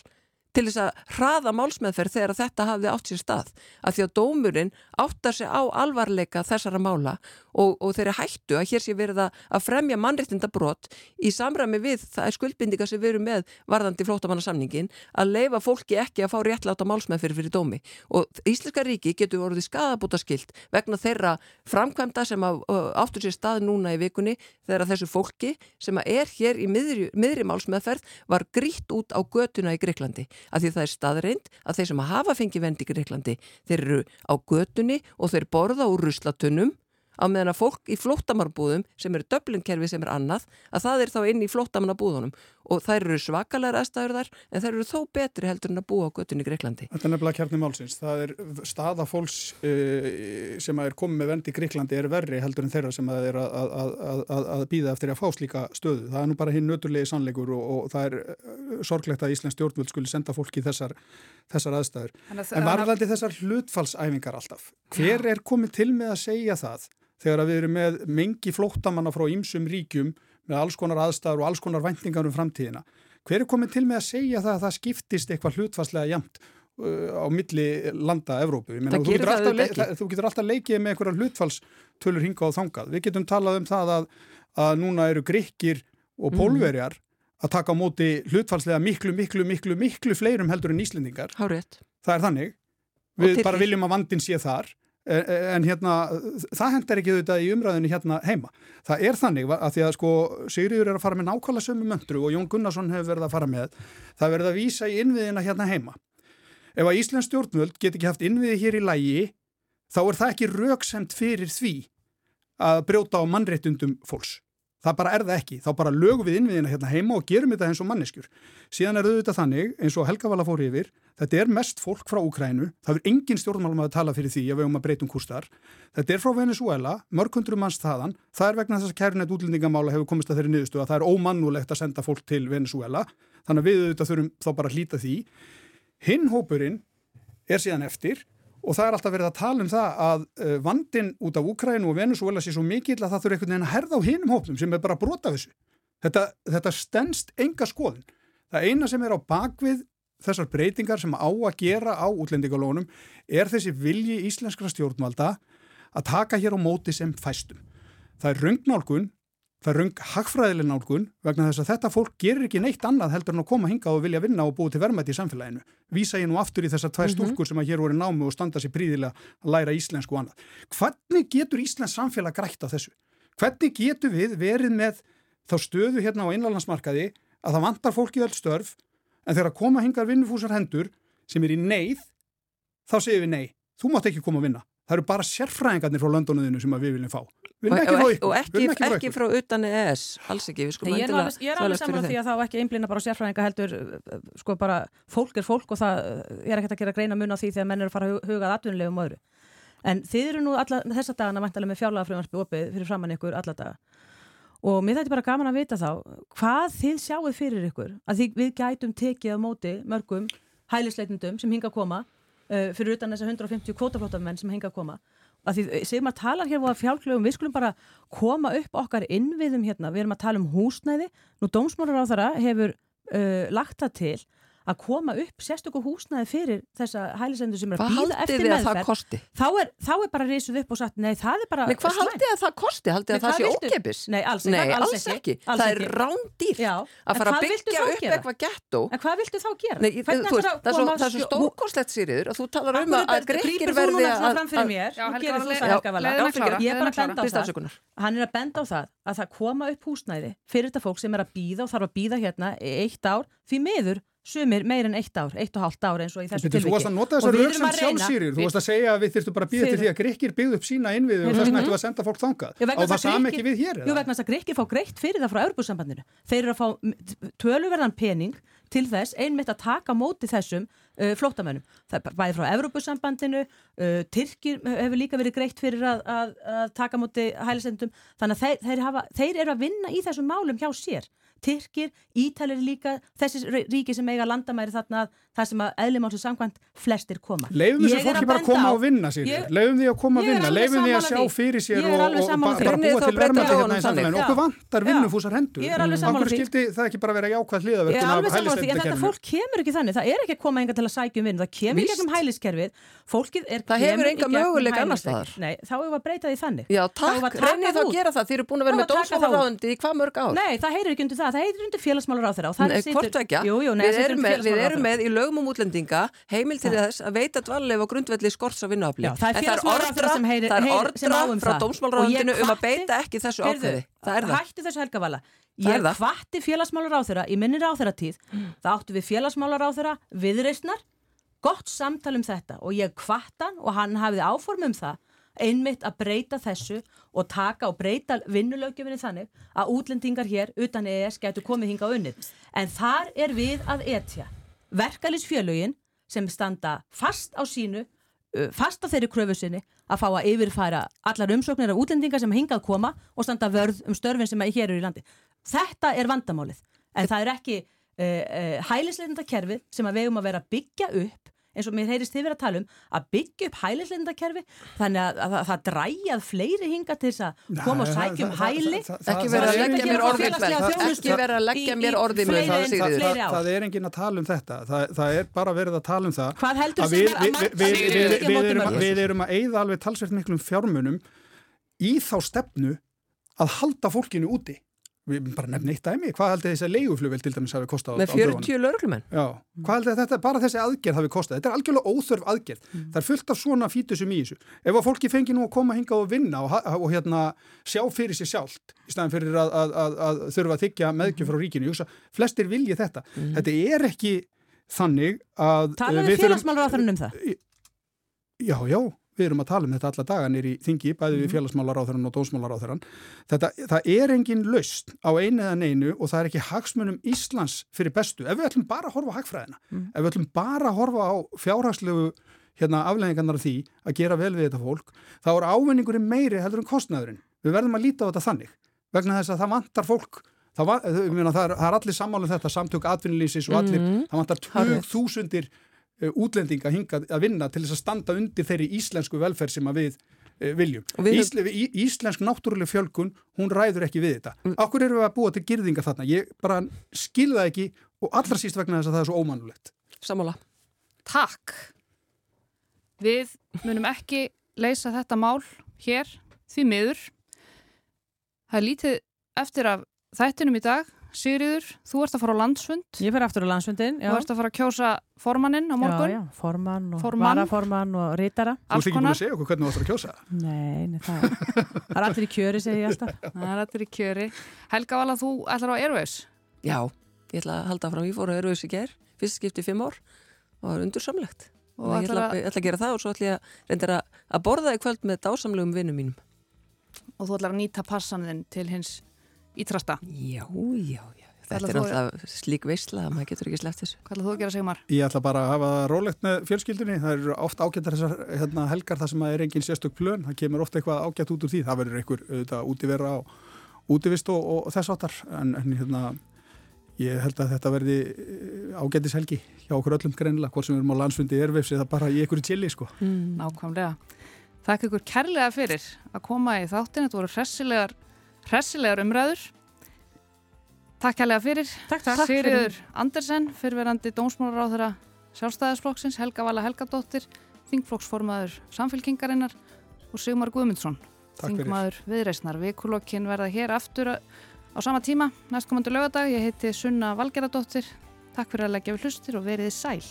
til þess að hraða málsmeðferð þegar þetta hafði átt sér stað. Af því að dómurinn áttar sig á alvarleika þessara mála og, og þeirri hættu að hér sé verið að fremja mannréttinda brot í samræmi við það er skuldbindinga sem við erum með varðandi flótamannasamningin að leifa fólki ekki að fá réttláta málsmeðferð fyrir dómi. Og Íslenska ríki getur voruð skadabúta skilt vegna þeirra framkvæmda sem að, áttur sér stað núna í vikunni þegar þessu fólki sem að er hér í miðri, miðri málsmeðferð var grítt út á götuna í Greiklandi að því það er staðreind að þeir sem hafa fengið vend í Greiklandi, þeir eru á götunni og þeir borða úr ruslatunum á meðan að fólk í flóttamarbúðum sem eru döblinkerfi sem er annað að það er þá inn í flóttamannabúðunum og þær eru svakalega aðstæður þar en þær eru þó betri heldur en að búa á göttunni í Greiklandi. Þetta er nefnilega kjarni málsins. Það er staða fólks uh, sem er komið með vend í Greiklandi er verri heldur en þeirra sem að er að, að, að, að býða eftir að fá slíka stöðu. Það er nú bara hinn nöturlegi sannleikur og, og það er uh, sorglegt að Íslands stjórnvöld skulle senda fólki þessar, þessar aðstæður. En varðandi þessar hlutfallsæfingar alltaf. Hver er komið til með að segja það þegar við erum með mengi flóttamanna frá ýmsum ríkjum með alls konar aðstæður og alls konar væntingar um framtíðina. Hver er komið til með að segja það að það skiptist eitthvað hlutfarslega jamt uh, á milli landa Evrópu? Meina, þú, getur alltaf, það, þú getur alltaf leikið með einhverja hlutfallstölur hinga á þangað. Við getum talað um það að, að núna eru grikkir og pólverjar mm. að taka á móti hlutfallslega miklu, miklu, miklu, miklu fleirum heldur en Íslendingar. Hárið. Það er þannig. Við bara viljum að vandin sé þar en hérna, það hendar ekki auðvitað í umræðinu hérna heima. Það er þannig að því að sko Sigriður er að fara með nákvæmlega sömu möndru og Jón Gunnarsson hefur verið að fara með það verið að vísa í innviðina hérna heima. Ef að Íslands stjórnvöld get ekki haft innviði hér í lægi þá er það ekki rauksemt fyrir því að brjóta á mannréttundum fólks. það bara er það ekki, þá bara lögum við innviðina hérna heima og gerum þetta eins og manneskjur síðan er auðvitað þannig, eins og Þetta er mest fólk frá Ukrænu það er engin stjórnmálum að tala fyrir því að við um að breytum kurstar, þetta er frá Venezuela mörgundrum manns þaðan, það er vegna þess að kærnett útlendingamála hefur komist að þeirri niðurstu að það er ómannulegt að senda fólk til Venezuela þannig að við auðvitað þurfum þá bara að hlýta því. Hinn hópurinn er síðan eftir og það er alltaf verið að tala um það að uh, vandin út af Úkrænu og Venezuela sé svo mikill að það þurfa einhvern veginn að er skoðun. Það eina sem er á bakvið þessar breytingar sem á að gera á útlendingalónum er þessi vilji íslenskra stjórnvalda að taka hér á móti sem fæstum. Það er röngnálgun það er röng hagfræðileg nálgun vegna þess að þetta fólk gerir ekki neitt annað heldur en að koma hinga og vilja vinna og búi til verðmætti í samfélaginu. Vísa ég nú aftur í þessar tvær stúlkur mm -hmm. sem að hér voru námi og standa sér príðilega að læra íslensku og annað. Hvernig getur Íslands samfélag grætt á þessu? Hvernig getur við verið með þá stöðu hérna á einlandsmarkaði en þegar að koma hingar vinnufúsar hendur sem er í neyð, þá segir við nei, þú mátt ekki koma að vinna. Það eru bara sérfræðingarnir frá Londoniðinu sem við viljum fá. Við og, ekki og ekki, ekki, ekki frá utan ES, alls ekki. Ég er alveg, alveg saman á því að það ekki einblina bara á sérfræðinga heldur, sko bara fólk er fólk og það er ekkert að gera greina mun á því þegar menn eru að fara að hugað atvinnulegum öðru. En þið eru nú alla, þessa dagana vantilega með fjárlagafröðansby opið fyrir framann ykkur alla daga. Og mér er bara gaman að vita þá, hvað þið sjáuð fyrir ykkur? Að því við gætum tekið á móti mörgum hælisleitundum sem hinga að koma uh, fyrir utan þess að 150 kvótaflótamenn sem henga að koma. Að því eh, sem að tala hér á fjálklögum, við skulum bara koma upp okkar innviðum hérna, við erum að tala um húsnæði, nú dómsmálar á þara hefur uh, lagt það til að koma upp sérstöku húsnaði fyrir þessa hælisendur sem er að býða eftir meðferð? þá er, þá er bara reysið upp og sagt nei það er bara Nei hvað haldið að það kosti? Haldið að það sé ókepis? Nei alls, nei, alls, ekki, ekki. Það er rándýr að fara að byggja upp gera? eitthvað gettó. En hvað viltu þá gera? Nei, þú, veist, það er svo, stórkoslegt sýriður og þú talar um að greikir verði að Ég er sumir meir en eitt ár, eitt og hálft ár eins og í þessu tilviki. Þú varst að nota þessar rauk sem sjálfsýrir, þú varst að segja að við þurftum bara að býða til því að grekkir byggðu upp sína innviðu og þess vegna ættu að senda fólk þangað. Og það sami ekki við hér. Jú vegna þess að grekkir fá greitt fyrir það frá Örbúrsambandinu. Þeir eru að fá töluverðan pening til þess einmitt að taka móti þessum uh, flótamönnum. Það bæði frá Európusambandinu, uh, Tyrkir hefur líka verið greitt fyrir að, að, að taka móti hælisendum, þannig að þeir, þeir, hafa, þeir eru að vinna í þessum málum hjá sér. Tyrkir, Ítalir líka þessi ríki sem eiga landamæri þarna það sem að eðlimásu samkvæmt flestir koma. Leifum þessu fólki bara að koma og vinna sér. Leifum því að koma að vinna, leifum því að sjá fyrir sér og, og bara búa til verðmætti hérna í samfélaginu. Okkur vantar vinnufúsar hendur. Okkur skildi það ekki bara vera jákvæð hliðaverkun af hælisleitnakerfinu. Þetta fólk kemur ekki þannig, það er ekki að koma enga til að sækja um vinn, það kemur ekki um hæliskerfið, fólkið er það hefur enga möguleik annars staðar. Nei, þá hefur við að breyta því þannig. Já, takk, reynið þá að gera það, þið eru búin að vera með dómsmálaráðundi í hvað mörg ár? Nei, það heyrir ekki undir það, það heyrir undir félagsmálar lögum um útlendinga heimil til þess að veita dvalega á grundvelli skorts á vinnuafli. Það er orðra frá dómsmálaráðundinu um að beita ekki þessu ákveði. Það er það. Hætti þessu helgavala. Ég hvatti félagsmálar á þeirra í minni ráþeira tíð. Mm. Það áttu við félagsmálar á þeirra viðreistnar, gott samtal um þetta og ég hvattan og hann hafiði áform um það einmitt að breyta þessu og taka og breyta vinnulögjöfinni þannig að útlendingar hér utan EES getur komið hinga unnið. En þar er við að etja verkalýsfjölugin sem standa fast á sínu, fast á þeirri kröfu sinni að fá að yfirfæra allar umsóknir af útlendingar sem hingað koma og standa vörð um störfin sem hér eru í landi. Þetta er vandamálið, en það er ekki uh, uh, hælisleitenda kerfið sem að vegum að vera byggja upp eins og mér heyrist þið verið að tala um að byggja upp hælislendakerfi þannig að, að, að það dræjað fleiri hinga til þess að koma og sækjum hæli. ekki verið að leggja mér orðið ekki verið að leggja mér orðið með það það er engin að tala um þetta. Það er bara verið að tala um það. Hvað heldur sem við erum að eigða alveg talsveit miklum fjármunum í þá stefnu að halda fólkinu úti við bara nefnum eitt dæmi, hvað heldur þessi leiguflugvel til dæmis hafi kostað með 40 lauruglumenn já, hvað heldur þetta, bara þessi aðgerð hafi kostað? Þetta er algjörlega óþörf aðgerð, mm. það er fullt af svona fítusum í þessu, ef að fólki fengi nú að koma hinga og vinna og, og hérna sjá fyrir sér sjálft, í staðan fyrir að, að, að, að þurfa að þykja meðgjöf frá ríkinu. Hugsa, flestir vilji þetta, mm. þetta er ekki þannig að Talaðu félagsmálur á já við erum að tala um þetta alla daganir í þingi, bæði við mhm. félagsmálaráþurann og dósmálaráþurann. Það er engin laust á einu eða neinu og það er ekki hagsmunum Íslands fyrir bestu. Ef við ætlum bara að horfa á hagfræðina, mm. ef við ætlum bara að horfa á fjárhagslegu hérna, afleggingarnar af því að gera vel við þetta fólk, þá er ávinningurinn meiri heldur en um kostnæðurinn. Við verðum að líta á þetta þannig, vegna þess að það vantar fólk Það, var, það, er, það er allir sammálum þetta, samtök atvinnulísis og allir, mm -hmm. það vantar 20.000 útlendinga hingað að vinna til þess að standa undir þeirri íslensku velferð sem að við uh, viljum. Við- Ísle, í, íslensk náttúrulega fjölkun, hún ræður ekki við þetta. Akkur erum við að búa til girðinga þarna? Ég bara skil það ekki og allra síst vegna þess að það er svo ómannulegt. Sammála. Takk. Við munum ekki leysa þetta mál hér því miður. Það er lítið eftir af þættinum í dag. Sigriður, þú ert að fara á landsfund. Ég fer aftur á landsfundin, já. Þú ert að fara að kjósa formanninn á morgun. Já, já, formann og Formann. varaformann og rítara. Þú ert Alls ekki búin að segja okkur hvernig þú ætlar að kjósa. Nei, nei, það, það er allir í kjöri, segi ég alltaf. [LAUGHS] Það er allir í kjöri. Helga Vala, þú ætlar á Airways. Já, ég ætla að halda fram. Ég fór að eru þessi ger, fyrst skipti í fimm ár og það var undursamlegt. Og Og ég ætla, að, ég ætla að gera það og svo ætla ég að reynda að, að borða í kvöld með dásamlegum vinnum mínum. og þú ætlar að nýta passanðin til hins ítrasta. Já, já, já. Þetta er þú- náttúrulega slík veistla að maður getur ekki sleppt þessu. Hvað ætlar þú að gera, Sigmar? Ég ætla bara að hafa rólegt með fjölskyldunni. Það eru oft ágættar þessar hérna, helgar þar sem að er engin sérstök plön. Það kemur oft eitthvað ágætt út úr því. Það verður einhver auðvitað útivera og útivist og, og þess áttar. En, en hérna, ég held að þetta verði eh, ágættis helgi hjá okkur öllum greinilega, hvort sem við erum á landsfundi erfis eða bara í einhverju chili, sko. Mm. Nákvæmlega. Þakka ykkur kærlega fyrir að koma í þáttin. Þetta voru hressilegar, hressilegar umræður. Takk kærlega fyrir. Takk, takk. Sigriður Andersen, fyrverandi dómsmálaráðara sjálfstæðisflokksins, Helga Vala Helgadóttir, þingflokksformaður samfélkingarinnar og Sigmar Guðmundsson, Takk fyrir. þingmaður viðreisnar. Vikulokkin verða hér aftur á á sama tíma, næstkomandu lögadag. Ég heiti Sunna Valgeradóttir. Takk fyrir að leggja við hlustir og veriði sæl.